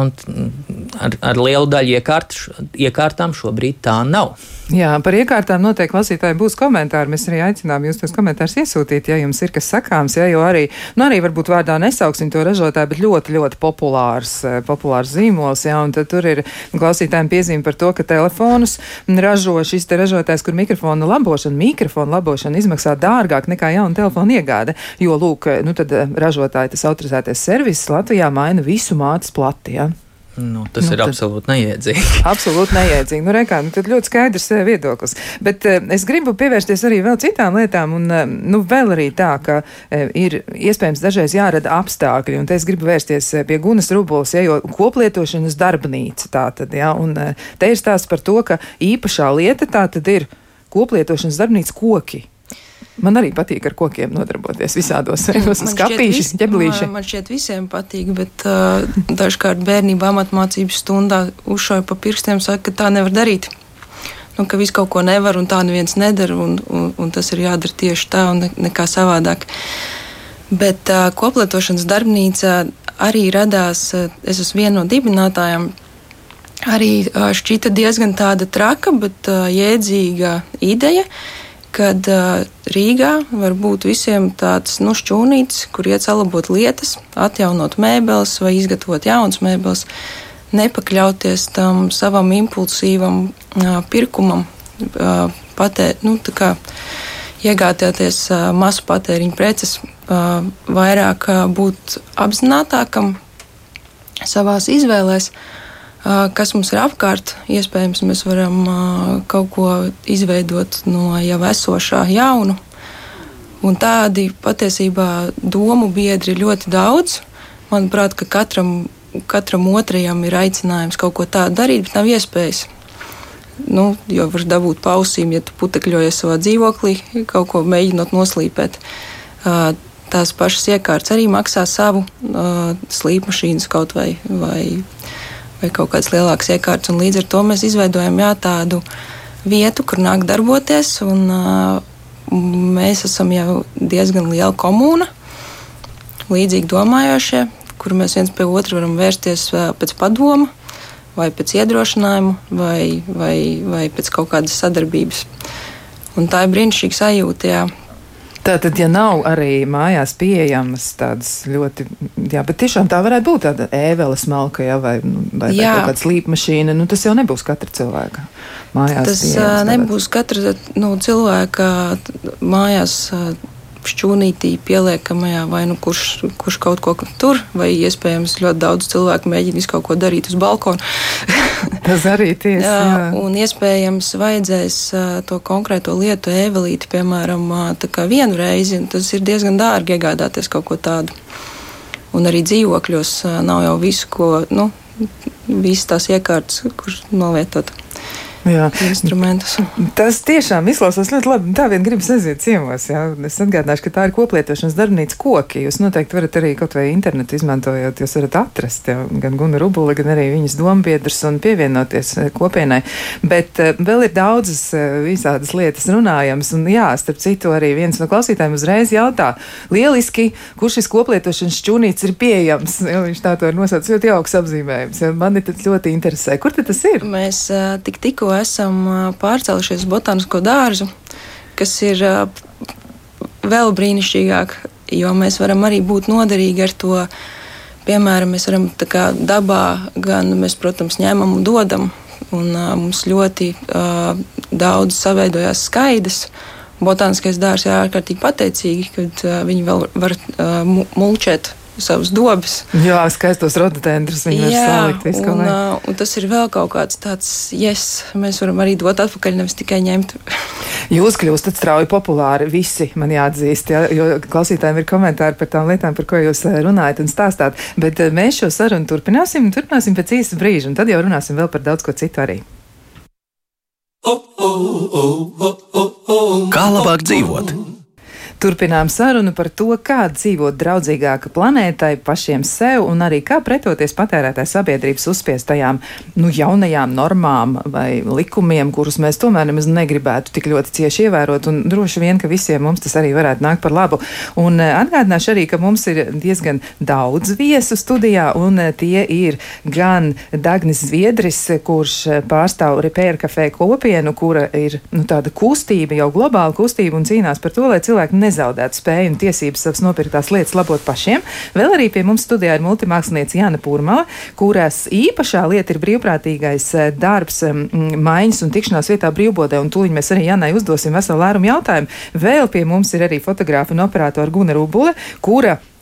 ar, ar lielu daļu iekārt, iekārtām šobrīd tā nav. Jā, par iekārtām noteikti lasītāji būs komentāri. Mēs arī aicinām jūs tos komentārus iesūtīt, ja jums ir kas sakāms, ja, jo arī, nu arī varbūt vārdā nesauksim to ražotāju, bet ļoti, ļoti populārs, eh, populārs zīmols, jā, un tad tur ir klausītājiem piezīme par to, ka telefonus ražo šis te ražotājs, kur mikrofona labošana, mikrofona labošana izmaksā dārgāk nekā jauna telefona iegāde, jo, lūk, nu tad eh, ražotāji tas autorizētais servis Latvijā maina visu mātes plati, jā. Nu, tas nu, ir tad, absolūti neiedzīgi. absolūti neiedzīgi. Nu, rekā, nu, tad ļoti skaidrs eh, viedoklis. Bet uh, es gribu pievērsties arī vēl citām lietām, un uh, nu, vēl arī tā, ka uh, ir iespējams dažreiz jārada apstākļi, un te es gribu vērsties pie Gunas Rubulas, ja, jo koplietošanas darbnīca tā tad, ja, un te ir stāsts par to, ka īpašā lieta tā tad ir koplietošanas darbnīca koki. Man arī patīk ar kokiem nodarboties visādos veidos, skāpīši, ķeblīši. Man šķiet visiem patīk, bet uh, dažkārt bērnībā amatmācības stundā uzšauja pa pirkstiem, saka, ka tā nevar darīt. nu, ka viss kaut ko nevar un tā neviens nedara, un, un, un tas ir jādara tieši tā un ne, nekā savādāk. Bet uh, koplietošanas darbnīca arī radās, uh, es esmu viena no dibinātājiem. Arī šķita diezgan tāda traka, bet jēdzīga ideja, kad Rīgā var būt visiem tāds nu, šķūnītis, kur iet salabot lietas, atjaunot mēbeles vai izgatavot jaunas mēbeles. Nepakļauties tam savam impulsīvam pirkumam, patē, nu, iegādāties uh, masu patēriņa preces, vairāk būt apzinātākam savās izvēlēs. Kas mums ir apkārt, iespējams, mēs varam kaut ko izveidot no jau esošā jaunu. Un tādi patiesībā domu biedri ir ļoti daudz. Manuprāt, ka katram katram otrajam ir aicinājums kaut ko tādu darīt, bet nav iespējas. Nu, jo var dabūt pausīm, ja tu putekļojies savā dzīvoklī, kaut ko mēģinot noslīpēt. Tās pašas iekārtas arī maksā savu slīpmašīnas kaut vai, vai, vai kaut kādas lielākas iekārtas. Līdz ar to mēs izveidojam jā, tādu vietu, kur nāk darboties. Un, mēs esam jau diezgan liela komūna, līdzīgi domājošie kur mēs viens pie otra varam vērsties pēc padoma, vai pēc iedrošinājuma, vai, vai, vai pēc kaut kādas sadarbības. Un tā ir brīnišķīga sajūta. Jā. Tātad, ja nav arī mājās pieejamas tādas ļoti, jā, bet tiešām tā varētu būt tāda ēvela smalka, jā, vai, nu, vai, vai kaut kāda slīpmašīna, nu tas jau nebūs katra cilvēka mājās. Tas nebūs katra nu, cilvēka mājās šķūnītī pieliekamajā, vai nu kurš, kurš kaut ko tur, vai iespējams ļoti daudz cilvēku mēģina visu kaut ko darīt uz balkona. Tas arī tiesa. jā, jā. Un iespējams vajadzēs to konkrēto lietu ēvelīti, piemēram, vienu reizi, un tas ir diezgan dārgi iegādāties kaut ko tādu. Un arī dzīvokļos nav jau visu, ko, nu, visas tās iekārtas, kurš novietot. Jā. instrumentus. Tas tiešām izklausās ļoti labi. Tā vien gribas aiziet ciemos. Jā. Es atgādināšu, ka tā ir koplietošanas darbnīca koki. Jūs noteikti varat arī kaut vai internetu izmantojot, jūs varat atrast jā, gan Guna Rubuli, gan arī viņas dombiedrus un pievienoties eh, kopienai. Bet uh, vēl ir daudzas uh, visādas lietas runājams. Un jā, starp citu, arī viens no klausītājiem uzreiz jautā, lieliski, kur šis koplietošanas šķūnīts ir pieejams. Jā, viņš tā to ir nosaucis ļoti jauks apzīmējums. Jā. Mani tas ļoti interesē. Kur tas ir? Mēs uh, tik tikko esam pārcēlušies uz botānisko dārzu, kas ir vēl brīnišķīgāk, jo mēs varam arī būt noderīgi ar to. Piemēram, mēs varam kā, dabā, gan mēs, protams, ņemam un dodam. Un, uh, mums ļoti uh, daudz saveidojās skaidrs. Botāniskais dārsts ir ārkārtīgi pateicīgi, ka uh, viņi vēl var uh, mulčēt savus dobas. Jā, skaistos rododendrus viņi var salikt un, uh, un tas ir vēl kaut kāds tāds, yes, mēs varam arī dot atpakaļ, nevis tikai ņemt. Jūs kļūstat strauji populāri, visi man jāatzīst, ja, jo klausītājiem ir komentāri par tām lietām, par ko jūs uh, runājat un stāstāt. Bet uh, mēs šo sarunu turpināsim, turpināsim pēc īsa brīža, un tad jau runāsim vēl par daudz ko citu arī. Kā labāk dzīvot? Turpinām sarunu par to, kā dzīvot draudzīgāk planētai, pašiem sev un arī kā pretoties patērētāju sabiedrības uzspiestajām nu, jaunajām normām vai likumiem, kurus mēs tomēr nemaz negribētu tik ļoti cieši ievērot. Un droši vien, ka visiem mums tas arī varētu nākt par labu. Un eh, atgādināšu arī, ka mums ir diezgan daudz viesu studijā, un eh, tie ir gan Dagnis Zviedris, kurš eh, pārstāv Repair Cafe kopienu, kura ir nu, tāda kustība, jau globāla kustība un cīnās par to, lai cilvēki nezaudētu spēju un tiesības savas nopirktās lietas labot pašiem. Vēl arī pie mums studijā ir multimākslinieca Jāna Pūrmala, kuras īpašā lieta ir brīvprātīgais eh, darbs maiņas un tikšanās vietā brīvbodē, un tūlīt mēs arī Jānai uzdosim veselu lērumu jautājumu. Vēl pie mums ir arī fotogrāfa un operātora Guna Rubule, kura Mm,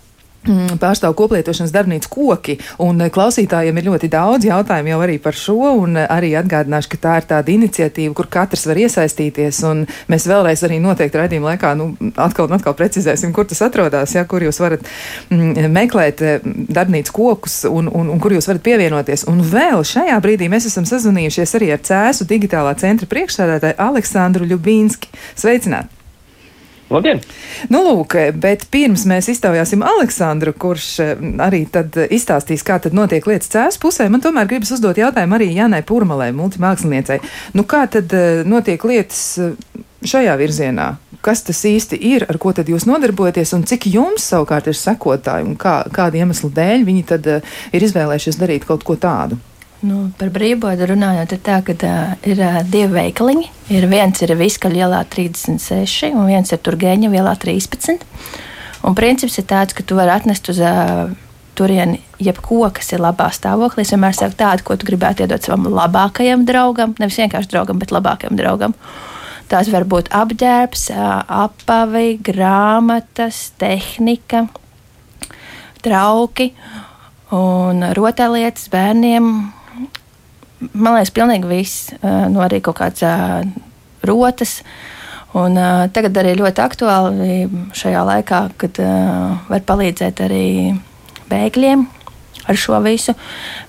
pārstāv koplietošanas darbnīcu koki, un eh, klausītājiem ir ļoti daudz jautājumu jau arī par šo, un eh, arī atgādināšu, ka tā ir tāda iniciatīva, kur katrs var iesaistīties, un mēs vēlreiz arī noteikti raidījuma laikā, nu, atkal un atkal precizēsim, kur tas atrodas, ja, kur jūs varat mm, meklēt eh, darbnīcu kokus, un, un, un kur jūs varat pievienoties. Un vēl šajā brīdī mēs esam sazvanījušies arī ar Cēsu digitālā centra priekšsēdētāju Aleksandru Ļubīnski. Sveicināt! Labdien! Nu, lūk, bet pirms mēs iztaujāsim Aleksandru, kurš arī tad izstāstīs, kā tad notiek lietas cēs pusē, man tomēr gribas uzdot jautājumu arī Janai Purmalai, multimāksliniecei. Nu, kā tad notiek lietas šajā virzienā? Kas tas īsti ir, ar ko tad jūs nodarbojaties, un cik jums savukārt ir sekotāji, un kā, kāda iemesla dēļ viņi tad ir izvēlējušies darīt kaut ko tādu? Nu, par brīvbodu runājot, ir tā, ka uh, ir uh, divi veikaliņi. Ir viens ir Viskaļa ielā 36, un viens ir Turgeņa ielā 13. Un princips ir tāds, ka tu vari atnest uz uh, turieni jebko, kas ir labā stāvoklī. Es vienmēr saku tādu, ko tu gribētu iedot savam labākajam draugam, nevis vienkārši draugam, bet labākajam draugam. Tās var būt apģērbs, apavi, grāmatas, tehnika, trauki un rotaļlietas bērniem man liekas, pilnīgi viss. Nu, arī kaut kāds rotas. Un, uh, tagad arī ļoti aktuāli šajā laikā, kad uh, var palīdzēt arī bēgļiem ar šo visu.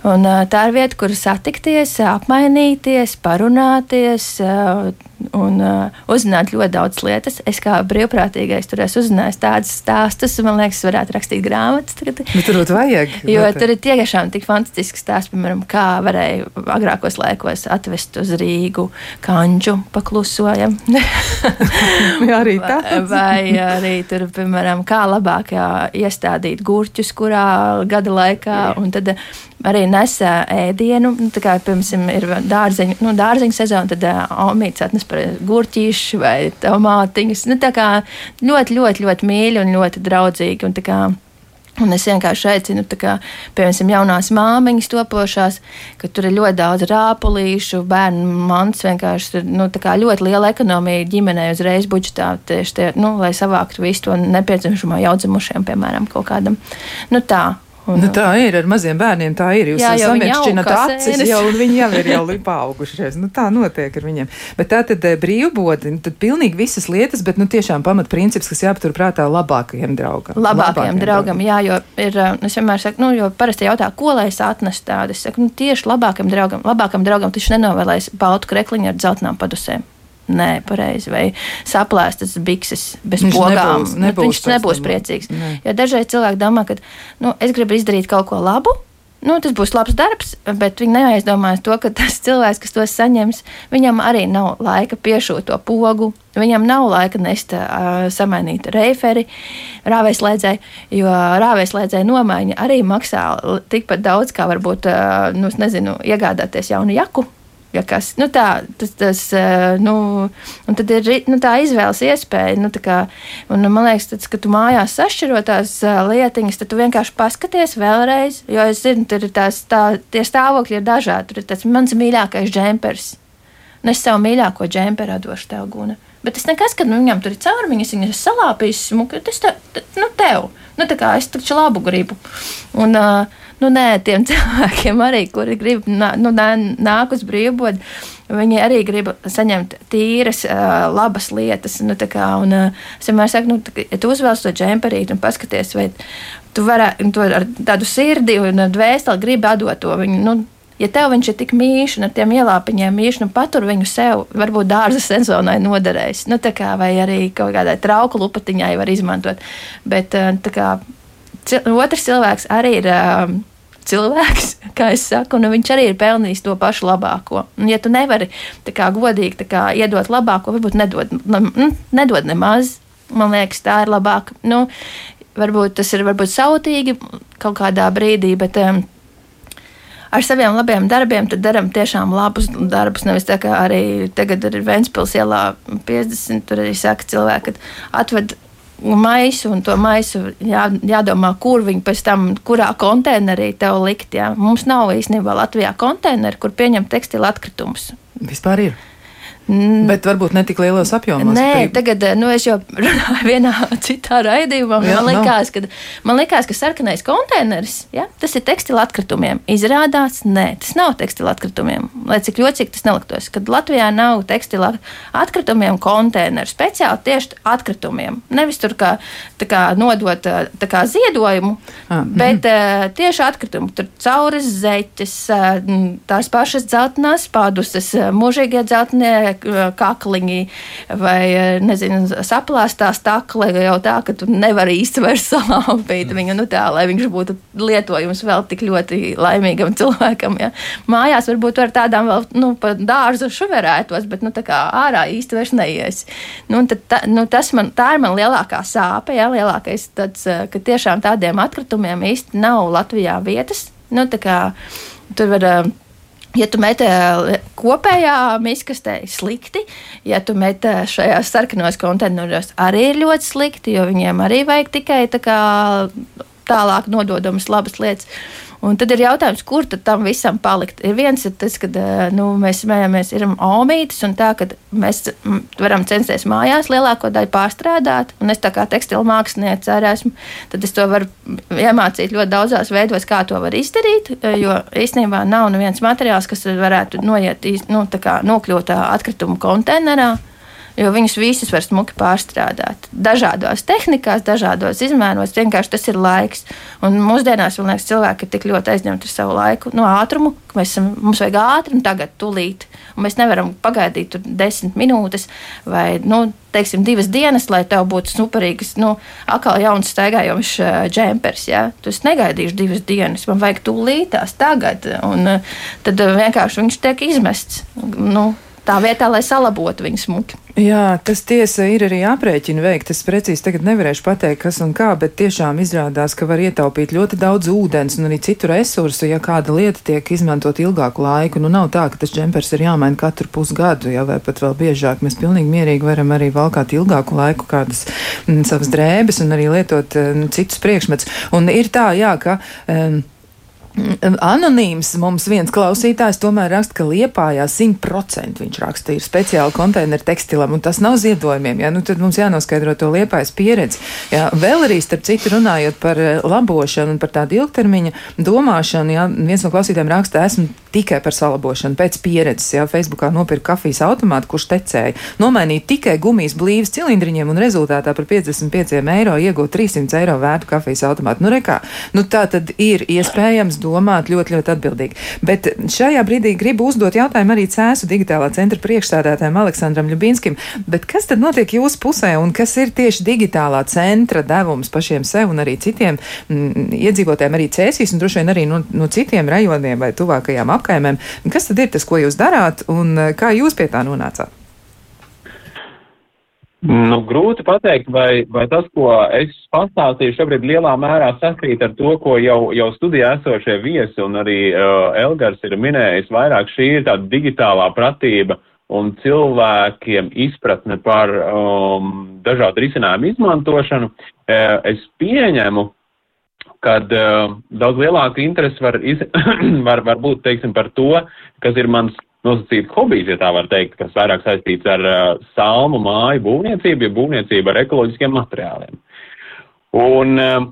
Un, uh, tā ir vieta, kur satikties, apmainīties, parunāties. Uh, un uh, uzzināt ļoti daudz lietas. Es kā brīvprātīgais tur esmu uzzinājis tādas stāstus, man liekas, varētu rakstīt grāmatas. Tagad. Bet tur vajag. Jo noteikti. tur ir tiešām tik fantastiski stāsti, piemēram, kā varēja agrākos laikos atvest uz Rīgu kanģu paklusojam. Jā, arī tā. Vai arī tur, piemēram, kā labāk iestādīt gurķus, kurā gada laikā. Un tad arī nesa ēdienu. Nu, kā, piemēram, ir dārzeņu, nu, dārzeņu sezona, tad omīts atnes par gurķīšu vai tomātiņus. Nu, tā kā ļoti, ļoti, ļoti mīļi un ļoti draudzīgi. Un, kā, Un es vienkārši aicinu, kā, piemēram, jaunās māmiņas topošās, ka tur ir ļoti daudz rāpulīšu, bērnu mans vienkārši nu, ļoti liela ekonomija ģimenei uzreiz budžetā, tieši tie, nu, lai savāktu visu to nepieciešamo jaudzemušiem, piemēram, kaut kādam. Nu, tā, Un, nu, tā ir ar maziem bērniem. Tā ir. Jūs samiekšķināt acis, jau viņi jau ir jau paaugušies. Nu, tā notiek ar viņiem. Bet tā tad eh, brīvbodi, nu, tad pilnīgi visas lietas, bet nu, tiešām pamatprincips, kas jāpatur prātā labākajam draugam. Labākajam, labākajam draugam, draugam, jā, jo ir, eh, es vienmēr saku, nu, jo parasti jautā, ko lai es atnesu tādu. Es saku, nu, tieši labākajam draugam, labākam draugam taču nenovēlēs baltu krekliņu ar dzeltenām padusēm. Nē, pareizi, vai saplēstas bikses bez viņš pogām. Nebūs, nu, nebūs viņš nebūs priecīgs. Ne. Jo dažreiz cilvēki domā, ka nu, es gribu izdarīt kaut ko labu. Nu, tas būs labs darbs, bet viņi neaizdomājas to, ka tas cilvēks, kas to saņems, viņam arī nav laika piešūt to pogu. Viņam nav laika nest, uh, samainīt reiferi, rāvēslēdzēju, jo rāvēslēdzēju nomaiņa arī maksā tikpat daudz, kā varbūt, uh, nu, nezinu, iegādāties jaunu jaku ja kas, nu tā, tas, tas, eh, nu, un tad ir nu, tā izvēles iespēja, nu, tā kā, un man liekas, tad, kad tu mājās sašķiro tās eh, lietiņas, tad tu vienkārši paskaties vēlreiz, jo es zinu, tur ir tās, tā, tie stāvokļi ir dažādi, tur ir tas mans mīļākais džempers, un es savu mīļāko džemperu došu tev, Guna. Bet tas nekas, ka nu, viņam tur ir caurumiņas, viņas salāpīs, tas te, nu, tev, nu, tā kā es taču labu gribu. Un, uh, nu, nē, tiem cilvēkiem arī, kuri grib nu, nāk uz brīvbodu. Viņi arī grib saņemt tīras, labas lietas. Nu, kā, un, es vienmēr saku, nu, tā, ja tu uzvelc to džemperīti un paskaties, vai tu vari to ar tādu sirdi un dvēseli gribi atdot to viņu. Nu, Ja tev viņš ir tik mīļš, un ar tiem ielāpiņiem mīļš, nu patur viņu sev, varbūt dārza sezonai noderēs. Nu, kā, vai arī kaut kādai trauku lupatiņai var izmantot. Bet kā, otrs cilvēks arī ir. Um, cilvēks, kā es saku, un viņš arī ir pelnījis to pašu labāko. Un, ja tu nevari kā, godīgi kā, iedot labāko, varbūt nedod, nu, nedod nemaz. Man liekas, tā ir labāk. Nu, varbūt tas ir varbūt sautīgi kaut kādā brīdī, bet um, ar saviem labiem darbiem darām tiešām labus darbus. Nevis tā kā arī tagad ir Ventspils ielā 50, tur arī saka cilvēki, ka atved maisu, un to maisu jā, jādomā, kur viņi pēc tam, kurā konteinerī tev likt. Jā. Mums nav īstenībā Latvijā konteineru, kur pieņemt tekstilu atkritumus. Vispār ir. Mm. Bet varbūt ne tik lielos apjomos. Nē, tagad nu, es jau runāju vienā citā raidījumā. Jā, man, likās, no. ka, man likās, ka sarkanais konteineris ja, tas ir tekstila atkritumiem. Izrādās, nē, tas nav tekstila atkritumiem. Lai cik ļoti tas neliktos, kad Latvijā nav tekstila atkritumiem konteineru speciāli tieši atkritumiem. Nevis tur kā, kā nodot kā ziedojumu, ah, mhm. bet uh, tieši atkritumu. Tur cauras zeķes, tās pašas dzeltenās paduses, mūžīgie dzeltenie kakliņi vai, nezinu, saplāstās takle jau tā, ka tu nevari īsti vairs salāpīt viņu, nu tā, lai viņš būtu lietojums vēl tik ļoti laimīgam cilvēkam. Ja. Mājās varbūt ar tādām vēl, nu, pa dārzu šuverētos, bet, nu, tā kā ārā īsti vairs neies. Nu, tad, tā, nu, tas man, tā ir man lielākā sāpe, ja, lielākais tāds, ka tiešām tādiem atkritumiem īsti nav Latvijā vietas. Nu, kā, tur var Ja tu meti kopējā miskastē, slikti. Ja tu meti šajās sarkanos konteineros, arī ir ļoti slikti, jo viņiem arī vajag tikai tā kā, tālāk nododamas labas lietas. Un tad ir jautājums, kur tam visam palikt. Ir viens ir tas, ka nu, mēs smējamies, ir omītis, un tā, ka mēs varam censties mājās lielāko daļu pārstrādāt. Un es tā kā tekstilu māksliniece arī esmu, tad es to varu iemācīt ļoti daudzās veidos, kā to var izdarīt. Jo īstenībā nav neviens materiāls, kas varētu noiet, nu, kā, nokļūt atkritumu konteinerā jo viņus visus var smuki pārstrādāt. Dažādos tehnikās, dažādos izmēros, vienkārši tas ir laiks. Un mūsdienās, man liekas, cilvēki ir tik ļoti aizņemti ar savu laiku, no ātrumu, ka mēs esam, mums vajag ātri un tagad tūlīt. Un mēs nevaram pagaidīt desmit minūtes vai, nu, teiksim, divas dienas, lai tev būtu superīgs, nu, atkal jauns staigājošs uh, džempers. Ja? Tu negaidīšu divas dienas, man vajag tūlītās tagad. Un uh, tad uh, vienkārši viņš tiek izmests. Nu, tā vietā, lai salabotu viņu smuki. Jā, tas tiesa ir arī aprēķini veikt. Es precīzi tagad nevarēšu pateikt, kas un kā, bet tiešām izrādās, ka var ietaupīt ļoti daudz ūdens un arī citu resursu, ja kāda lieta tiek izmantot ilgāku laiku. Nu, nav tā, ka tas džempers ir jāmaina katru pusgadu, ja, vai pat vēl biežāk. Mēs pilnīgi mierīgi varam arī valkāt ilgāku laiku kādas m, mm, savas drēbes un arī lietot m, mm, citus priekšmetus. Un ir tā, jā, ka. Um, Anonīms mums viens klausītājs tomēr raksta, ka Liepājā 100% viņš raksta, ir speciāli konteineru tekstilam, un tas nav ziedojumiem. Ja? Nu, tad mums jānoskaidro to Liepājas pieredzi. Ja? Vēl arī, starp citu, runājot par eh, labošanu un par tādu ilgtermiņa domāšanu, ja? viens no klausītājiem raksta, esmu tikai par salabošanu pēc pieredzes. Ja? Facebookā nopirka kafijas automātu, kurš tecēja. Nomainīja tikai gumijas blīvas cilindriņiem un rezultātā par 55 eiro iegūt 300 eiro vērtu kafijas automātu. Nu, rekā, nu, tā tad ir iespējams domāt ļoti, ļoti atbildīgi. Bet šajā brīdī gribu uzdot jautājumu arī Cēsu digitālā centra priekšstādātājiem Aleksandram Ļubinskim. Bet kas tad notiek jūsu pusē un kas ir tieši digitālā centra devums pašiem sev un arī citiem m, mm, iedzīvotājiem, arī Cēsīs un droši vien arī no, no citiem rajoniem vai tuvākajām apkaimēm? Kas tad ir tas, ko jūs darāt un kā jūs pie tā nonācāt? Nu, grūti pateikt, vai, vai tas, ko es pastāstīju, šobrīd lielā mērā sakrīt ar to, ko jau, jau studijā esošie viesi un arī uh, Elgars ir minējis. Vairāk šī ir tāda digitālā pratība un cilvēkiem izpratne par um, dažādu risinājumu izmantošanu. Uh, es pieņemu, kad uh, daudz lielāka interese var, iz, var, var būt, teiksim, par to, kas ir mans nosacīts hobijs, ja tā var teikt, kas vairāk saistīts ar uh, salmu māju būvniecību, ja būvniecību ar ekoloģiskiem materiāliem. Un, uh,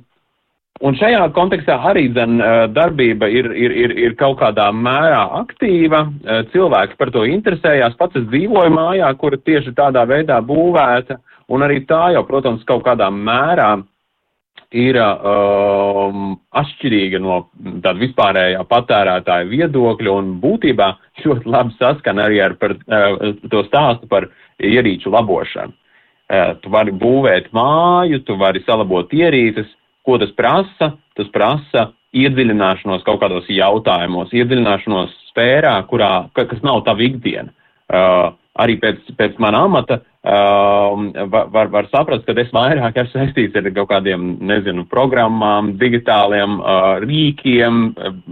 un šajā kontekstā arī dzen, uh, darbība ir, ir, ir, ir kaut kādā mērā aktīva, uh, cilvēki par to interesējās, pats es dzīvoju mājā, kura tieši tādā veidā būvēta, un arī tā jau, protams, kaut kādā mērā ir um, atšķirīga no tāda vispārējā patērētāja viedokļa un būtībā ļoti labi saskana arī ar par, uh, to stāstu par ierīču labošanu. Uh, tu vari būvēt māju, tu vari salabot ierīces, ko tas prasa? Tas prasa iedziļināšanos kaut kādos jautājumos, iedziļināšanos sfērā, kurā, kas nav tava ikdiena. Uh, arī pēc, pēc mana amata uh, var, var saprast, ka es vairāk esmu saistīts ar kaut kādiem, nezinu, programmām, digitāliem uh, rīkiem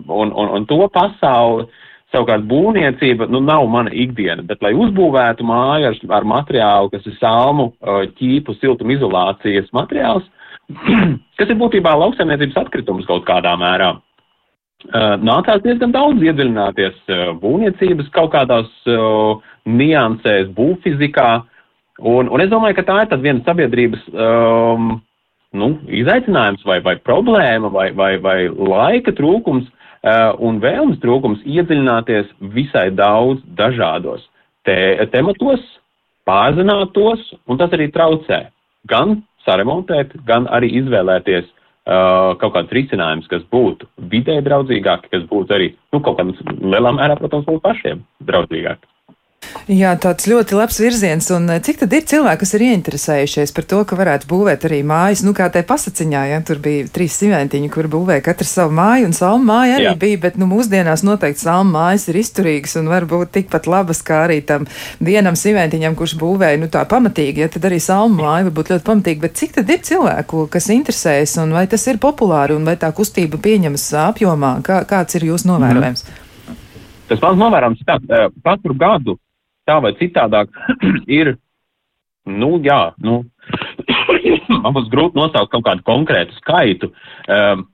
un, un, un to pasauli. Savukārt būvniecība nu, nav mana ikdiena, bet, lai uzbūvētu māju ar, ar materiālu, kas ir salmu, uh, ķīpu, siltumizolācijas materiāls, kas ir būtībā lauksaimniecības atkritums kaut kādā mērā. Uh, nācās diezgan daudz iedziļināties uh, būvniecības kaut kādās uh, niansēs, būvfizikā. Un, un es domāju, ka tā ir viena sabiedrības um, nu, izaicinājums vai, vai problēma vai, vai, vai laika trūkums uh, un vēlmes trūkums iedziļināties visai daudz dažādos te, tematos, pārzināt tos, un tas arī traucē gan saremontēt, gan arī izvēlēties uh, kaut kāds risinājums, kas būtu vidē draudzīgāki, kas būtu arī, nu, kaut kādā lielā mērā, protams, mums pašiem draudzīgāki. Jā, tāds ļoti labs virziens. Un eh, cik tad ir cilvēki, kas ir ieinteresējušies par to, ka varētu būvēt arī mājas? Nu, kā te pasaciņā, ja tur bija trīs simentiņi, kur būvēja katrs savu māju, un salma māja arī Jā. bija, bet nu, mūsdienās noteikti salma mājas ir izturīgas un varbūt tikpat labas kā arī tam vienam simentiņam, kurš būvēja nu, tā pamatīgi. Ja, tad arī salma māja var būt ļoti pamatīga. Bet cik tad ir cilvēku, kas interesējas, un vai tas ir populāri, un vai tā kustība pieņemas apjomā? Kā, kāds ir jūsu novērojums? Mm. Tas mans novērojums ir tāds, eh, katru gadu tā vai citādāk ir, nu, jā, nu, man būs grūti nosaukt kaut kādu konkrētu skaitu. Um,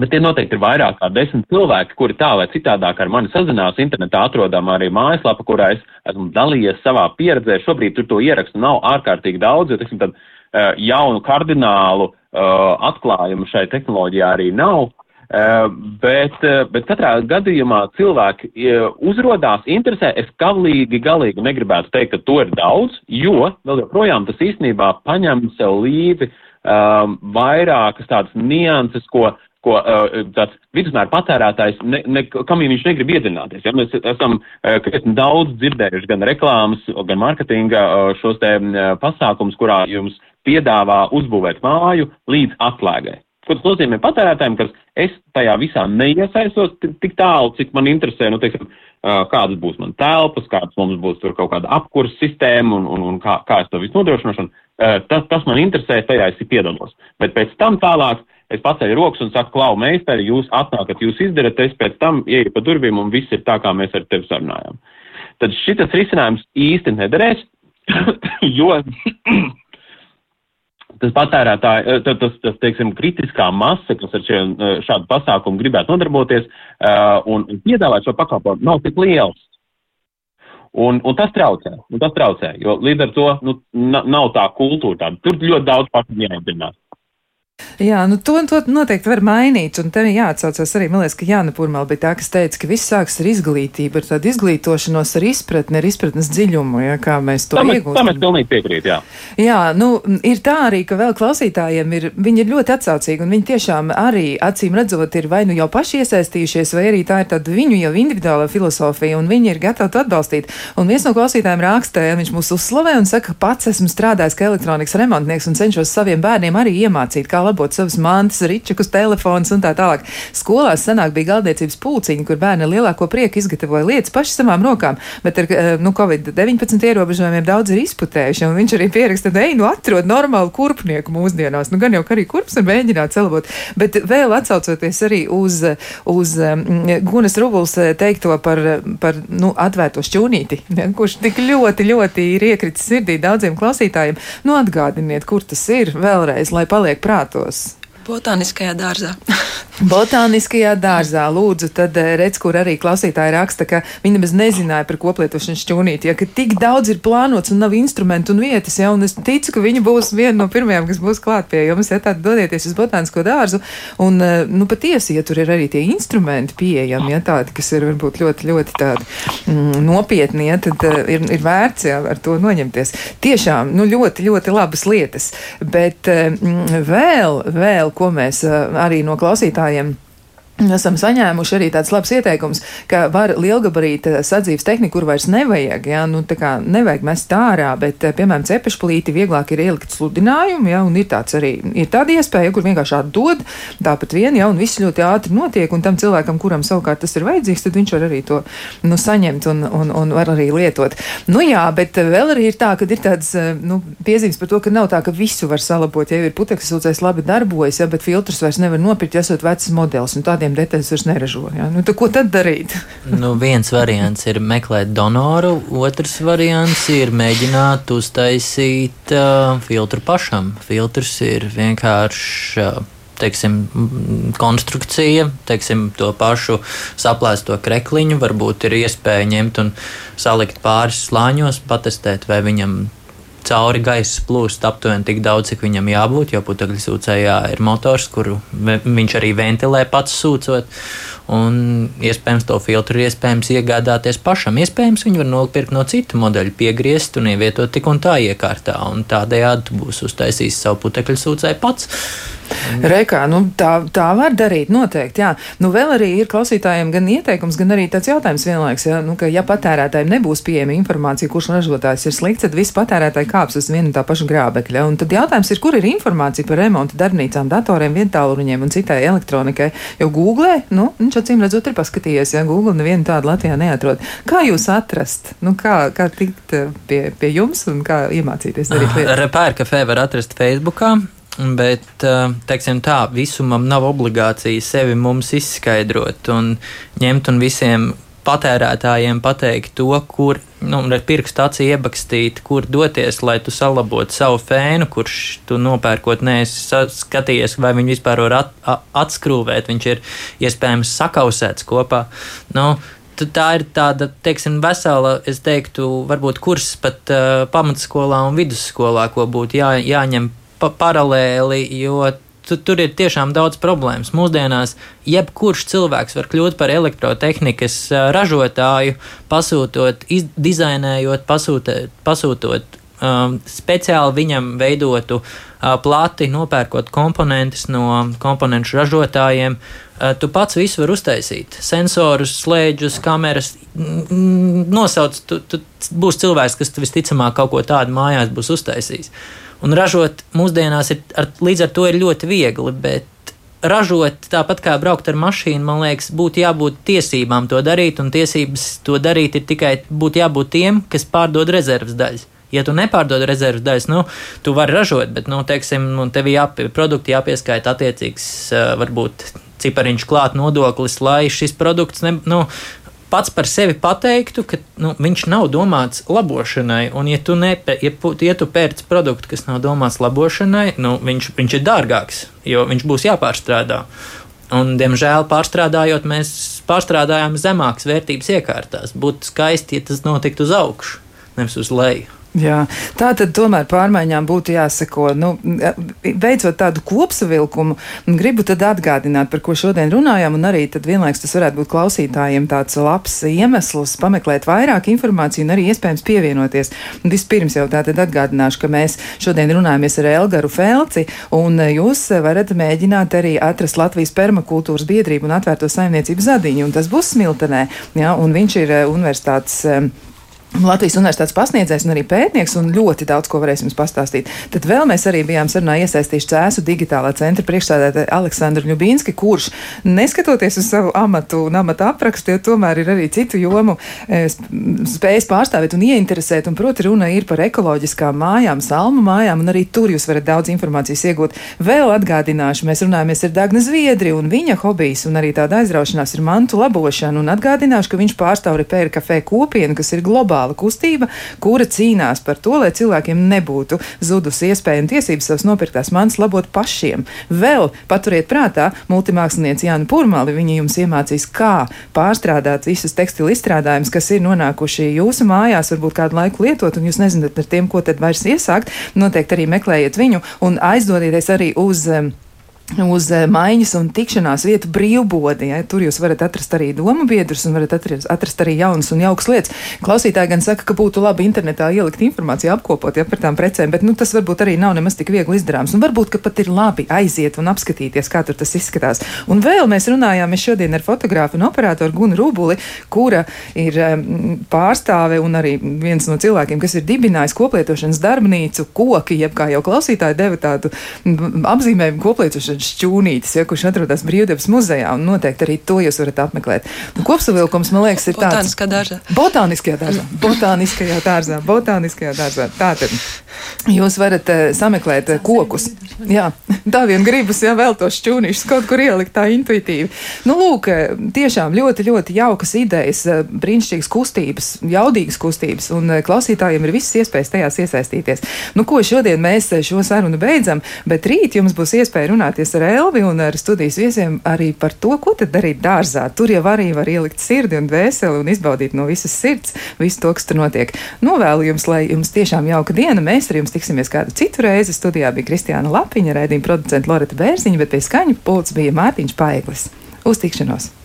Bet tie noteikti ir vairāk kā desmit cilvēki, kuri tā vai citādāk ar mani sazinās. Internetā atrodam arī mājaslapa, kurā es esmu dalījies savā pieredzē. Šobrīd tur to ierakstu nav ārkārtīgi daudz, jo, teiksim, tad uh, jaunu kardinālu uh, atklājumu šai tehnoloģijā arī nav. Eh, bet, eh, bet katrā gadījumā cilvēki eh, uzrodās, interesē. Es galīgi, galīgi negribētu teikt, ka to ir daudz, jo vēl joprojām tas īstenībā paņem sev līdzi um, vairākas tādas nianses, ko, ko uh, tāds vidusmēra patērētājs, ne, ne, kam viņš negrib iedzināties. Ja? Mēs esam uh, daudz dzirdējuši gan reklāmas, gan mārketinga uh, šos te uh, pasākums, kurā jums piedāvā uzbūvēt māju līdz atslēgai. Ko tas nozīmē patērētājiem, ka es tajā visā neiesaistos tik tālu, cik man interesē, nu, teiksim, kādas būs man telpas, kādas mums būs tur kaut kāda apkurss sistēma un, un, un kā, kā es to visu nodrošināšanu. Tas, tas man interesē, tajā es piedalos. Bet pēc tam tālāk es paceļu rokas un saku, klau, meistari, jūs atnākat, jūs izdarat, es pēc tam ieeju pa durvīm un viss ir tā, kā mēs ar tevi sarunājām. Tad šitas risinājums īsti nederēs, jo tas patērētāji, eh, tas, tas, tas, teiksim, kritiskā masa, kas ar šiem, eh, šādu pasākumu gribētu nodarboties uh, un piedāvāt šo pakalpojumu, nav tik liels. Un, un tas traucē, un tas traucē, jo līdz ar to nu, nav tā kultūra tāda. Tur ļoti daudz pašam jāiedzinās. Jā, nu to, to noteikti var mainīt, un te jāatsaucas arī, man liekas, ka Jāna Purmala bija tā, kas teica, ka viss sāks ar izglītību, ar tādu izglītošanos, ar izpratni, ar izpratnes dziļumu, ja, kā mēs to iegūstam. Tam es pilnīgi piekrītu, jā. Jā, nu, ir tā arī, ka vēl klausītājiem ir, viņi ir ļoti atsaucīgi, un viņi tiešām arī, acīm redzot, ir vai nu jau paši iesaistījušies, vai arī tā ir tāda viņu jau individuāla filosofija, un viņi ir gatavi to atbalstīt. Un viens no klausītājiem rakstē, viņš mūs uzslavē un saka, pats esmu strādājis kā elektronikas remontnieks un cenšos saviem bērniem arī iemācīt, kā labot savas mantas, ričakus, telefons un tā tālāk. Skolās senāk bija galdniecības pulciņi, kur bērni lielāko prieku izgatavoja lietas paši savām rokām, bet ar eh, nu, Covid-19 ierobežojumiem daudz ir izputējuši. Viņš arī pieraksta, ej, nu atrod normālu kurpnieku mūsdienās. Nu, gan jau arī kurps var mēģināt celot, bet vēl atsaucoties arī uz, uz um, Gunas Rubuls eh, teikto par, par nu, atvērto šķūnīti, ja, kurš tik ļoti, ļoti ir iekritis sirdī daudziem klausītājiem. Nu, atgādiniet, kur tas ir vēlreiz, lai paliek prātos. Botāniskajā dārzā. Botāniskajā dārzā, lūdzu, tad eh, redz, kur arī klausītāji raksta, ka viņi nemaz nezināja par koplietošanas šķūnīti, ja ka tik daudz ir plānots un nav instrumentu un vietas, ja, un es ticu, ka viņi būs viena no pirmajām, kas būs klāt pie jums, ja tātad dodieties uz botānisko dārzu, un, eh, nu, patiesi, ja tur ir arī tie instrumenti pieejami, ja tādi, kas ir varbūt ļoti, ļoti tādi mm, nopietni, ja, tad uh, ir, ir vērts, ja, ar to noņemties. Tiešām, nu, ļoti, ļoti labas lietas, bet mm, vēl, vēl, ko mēs arī no klausītājiem Esam saņēmuši arī tāds labs ieteikums, ka var lielgabarīta sadzīves tehniku, kur vairs nevajag, ja, nu tā kā nevajag mest ārā, bet, eh, piemēram, cepešplīti vieglāk ir ielikt sludinājumu, ja, un ir tāds arī, ir tāda iespēja, kur vienkārši atdod, tāpat vien, ja, un viss ļoti ātri notiek, un tam cilvēkam, kuram savukārt tas ir vajadzīgs, tad viņš var arī to, nu, saņemt un, un, un var arī lietot. Nu jā, bet vēl arī ir tā, ka ir tāds, eh, nu, piezīmes par to, ka nav tā, ka visu var salabot, ja ir putekļs sūcējs labi darbojas, ja, bet filtrus vairs nevar nopirkt, ja esot vecs modelis, un tādiem tādiem detaļas vairs neražo. Ja? Nu, ko tad darīt? nu, viens variants ir meklēt donoru, otrs variants ir mēģināt uztaisīt uh, filtru pašam. Filtrs ir vienkārši. Uh, teiksim, konstrukcija, teiksim, to pašu saplēsto krekliņu, varbūt ir iespēja ņemt un salikt pāris slāņos, patestēt, vai viņam cauri gaisa plūst aptuveni tik daudz, cik viņam jābūt, jo putekļu sūcējā ir motors, kuru viņš arī ventilē pats sūcot. Un iespējams, to filtru iespējams iegādāties pašam. Iespējams, viņu var nopirkt no citu modeļa, piegriezt un ievietot tik un tā iekārtā. Un tādējādi būs uztaisījis savu putekļu sūcēju pats. Reikā, nu, tā, tā var darīt, noteikti. Jā. Nu, vēl arī ir klausītājiem gan ieteikums, gan arī tāds jautājums vienlaiks, ja, nu, ka, ja patērētājiem nebūs pieejama informācija, kurš ražotājs ir slikts, tad visi patērētāji kāps uz vienu tā pašu grābekļa. Un tad jautājums ir, kur ir informācija par remonta darbnīcām, datoriem, vientāluruņiem un citai elektronikai. Jo Google, nu, viņš acīm redzot, ir paskatījies, ja Google nevienu tādu Latvijā neatrod. Kā jūs atrast? Nu, kā, kā tikt eh, pie, pie jums un kā iemācīties darīt lietas? Repēra kafē var atrast Facebookā. Bet, eh, teiksim tā, visumam nav obligācija sevi mums izskaidrot un ņemt un visiem patērētājiem pateikt to, kur nu, ar pirkstu acī iebakstīt, kur doties, lai tu salabotu savu fēnu, kurš tu nopērkot, neesi skatījies, vai viņi vispār var at, atskrūvēt, viņš ir iespējams sakausēts kopā. Nu, tā ir tāda, teiksim, vesela, es teiktu, varbūt kurs pat uh, pamatskolā un vidusskolā, ko būtu jā, jāņem pa paralēli, jo tu, tur ir tiešām daudz problēmas. Mūsdienās jebkurš cilvēks var kļūt par elektrotehnikas ražotāju, pasūtot, izdizainējot, pasūtēt, pasūtot um, speciāli viņam veidotu uh, plati, nopērkot komponentus no komponentu ražotājiem. Uh, tu pats visu vari uztaisīt. Sensorus, slēdžus, kameras. Nosauc, tu, tu būs cilvēks, kas visticamāk kaut ko tādu mājās būs uztaisījis. Un ražot mūsdienās ir, ar, līdz ar to ir ļoti viegli, bet ražot tāpat kā braukt ar mašīnu, man liekas, būtu jābūt tiesībām to darīt, un tiesības to darīt ir tikai būtu jābūt tiem, kas pārdod rezerves daļas. Ja tu nepārdod rezerves daļas, nu, tu vari ražot, bet, nu, teiksim, nu, tev jāpie, produkti jāpieskaita attiecīgs, varbūt, cipariņš klāt nodoklis, lai šis produkts, ne, nu, pats par sevi pateiktu, ka nu, viņš nav domāts labošanai. Un, ja tu, nepe, ja, ja tu pērci produktu, kas nav domāts labošanai, nu, viņš, viņš ir dārgāks, jo viņš būs jāpārstrādā. Un, diemžēl, pārstrādājot, mēs pārstrādājām zemākas vērtības iekārtās. Būtu skaisti, ja tas notiktu uz augšu, nevis uz leju. Jā, tā tad tomēr pārmaiņām būtu jāseko. Nu, veicot tādu kopsavilkumu, gribu tad atgādināt, par ko šodien runājām, un arī tad vienlaiks tas varētu būt klausītājiem tāds labs iemesls pameklēt vairāk informāciju un arī iespējams pievienoties. Vispirms jau tātad atgādināšu, ka mēs šodien runājamies ar Elgaru Felci, un jūs varat mēģināt arī atrast Latvijas permakultūras biedrību un atvērto saimniecību zadiņu, un tas būs Smiltenē, jā, un viņš ir eh, universitātes Latvijas universitātes pasniedzējs un arī pētnieks, un ļoti daudz ko varēsim jums pastāstīt. Tad vēl mēs arī bijām sarunā iesaistījuši Cēsu digitālā centra priekšsēdētāju Aleksandru Ļubīnski, kurš, neskatoties uz savu amatu un amata aprakstu, jo tomēr ir arī citu jomu e, spējas pārstāvēt un ieinteresēt, un proti runa ir par ekoloģiskām mājām, salmu mājām, un arī tur jūs varat daudz informācijas iegūt. Vēl atgādināšu, mēs runājamies ar Dagna Zviedri, un viņa hobijs un arī tāda aizraušanās ir mantu labošana, un atgādināšu, ka viņš pārstāv Repēra kafē kopienu, kas ir globāla globāla kustība, kura cīnās par to, lai cilvēkiem nebūtu zudusi iespēja un tiesības savas nopirktās manas labot pašiem. Vēl paturiet prātā, multimākslinieci Jāna Purmali, viņa jums iemācīs, kā pārstrādāt visus tekstilu izstrādājumus, kas ir nonākuši jūsu mājās, varbūt kādu laiku lietot, un jūs nezināt ar tiem, ko tad vairs iesākt. Noteikti arī meklējiet viņu un aizdodieties arī uz. Um, uz eh, maiņas un tikšanās vietu brīvbodi. Ja? Tur jūs varat atrast arī domu biedrus un varat atrast, atrast arī jaunas un jaukas lietas. Klausītāji gan saka, ka būtu labi internetā ielikt informāciju, apkopot ja, par tām precēm, bet nu, tas varbūt arī nav nemaz tik viegli izdarāms. Un varbūt pat ir labi aiziet un apskatīties, kā tur tas izskatās. Un vēl mēs runājām mēs šodien ar fotografu un operatoru Gunu Rubuli, kura ir um, pārstāve un arī viens no cilvēkiem, kas ir dibinājis koplietošanas darbnīcu koki, jeb kā jau klausītāji deva tādu apzīmējumu koplietošanas šķūnītis, ja, kurš atrodas Brīvdabas muzejā, un noteikti arī to jūs varat apmeklēt. Nu, kopsavilkums, man liekas, ir tāds - Botāniskā dārzā. Botāniskajā dārzā. Botāniskajā dārzā. Botāniskajā dārzā. Tātad jūs varat uh, sameklēt uh, kokus. Jā, tā vien gribas, ja vēl tos šķūnīšus kaut kur ielikt tā intuitīvi. Nu, lūk, eh, tiešām ļoti, ļoti jaukas idejas, brīnišķīgas kustības, jaudīgas kustības, un klausītājiem ir visas iespējas tajās iesaistīties. Nu, ko šodien mēs šo sarunu beidzam, bet rīt jums būs iespēja runāties runāties ar Elvi un ar studijas viesiem arī par to, ko tad darīt dārzā. Tur jau arī var ielikt sirdi un dvēseli un izbaudīt no visas sirds visu to, kas tur notiek. Novēlu jums, lai jums tiešām jauka diena. Mēs ar jums tiksimies kādu citu reizi. Studijā bija Kristiāna Lapiņa, raidījuma producenta Loreta Bērziņa, bet pie skaņu pults bija Mārtiņš Paeglis. Uz tikšanos!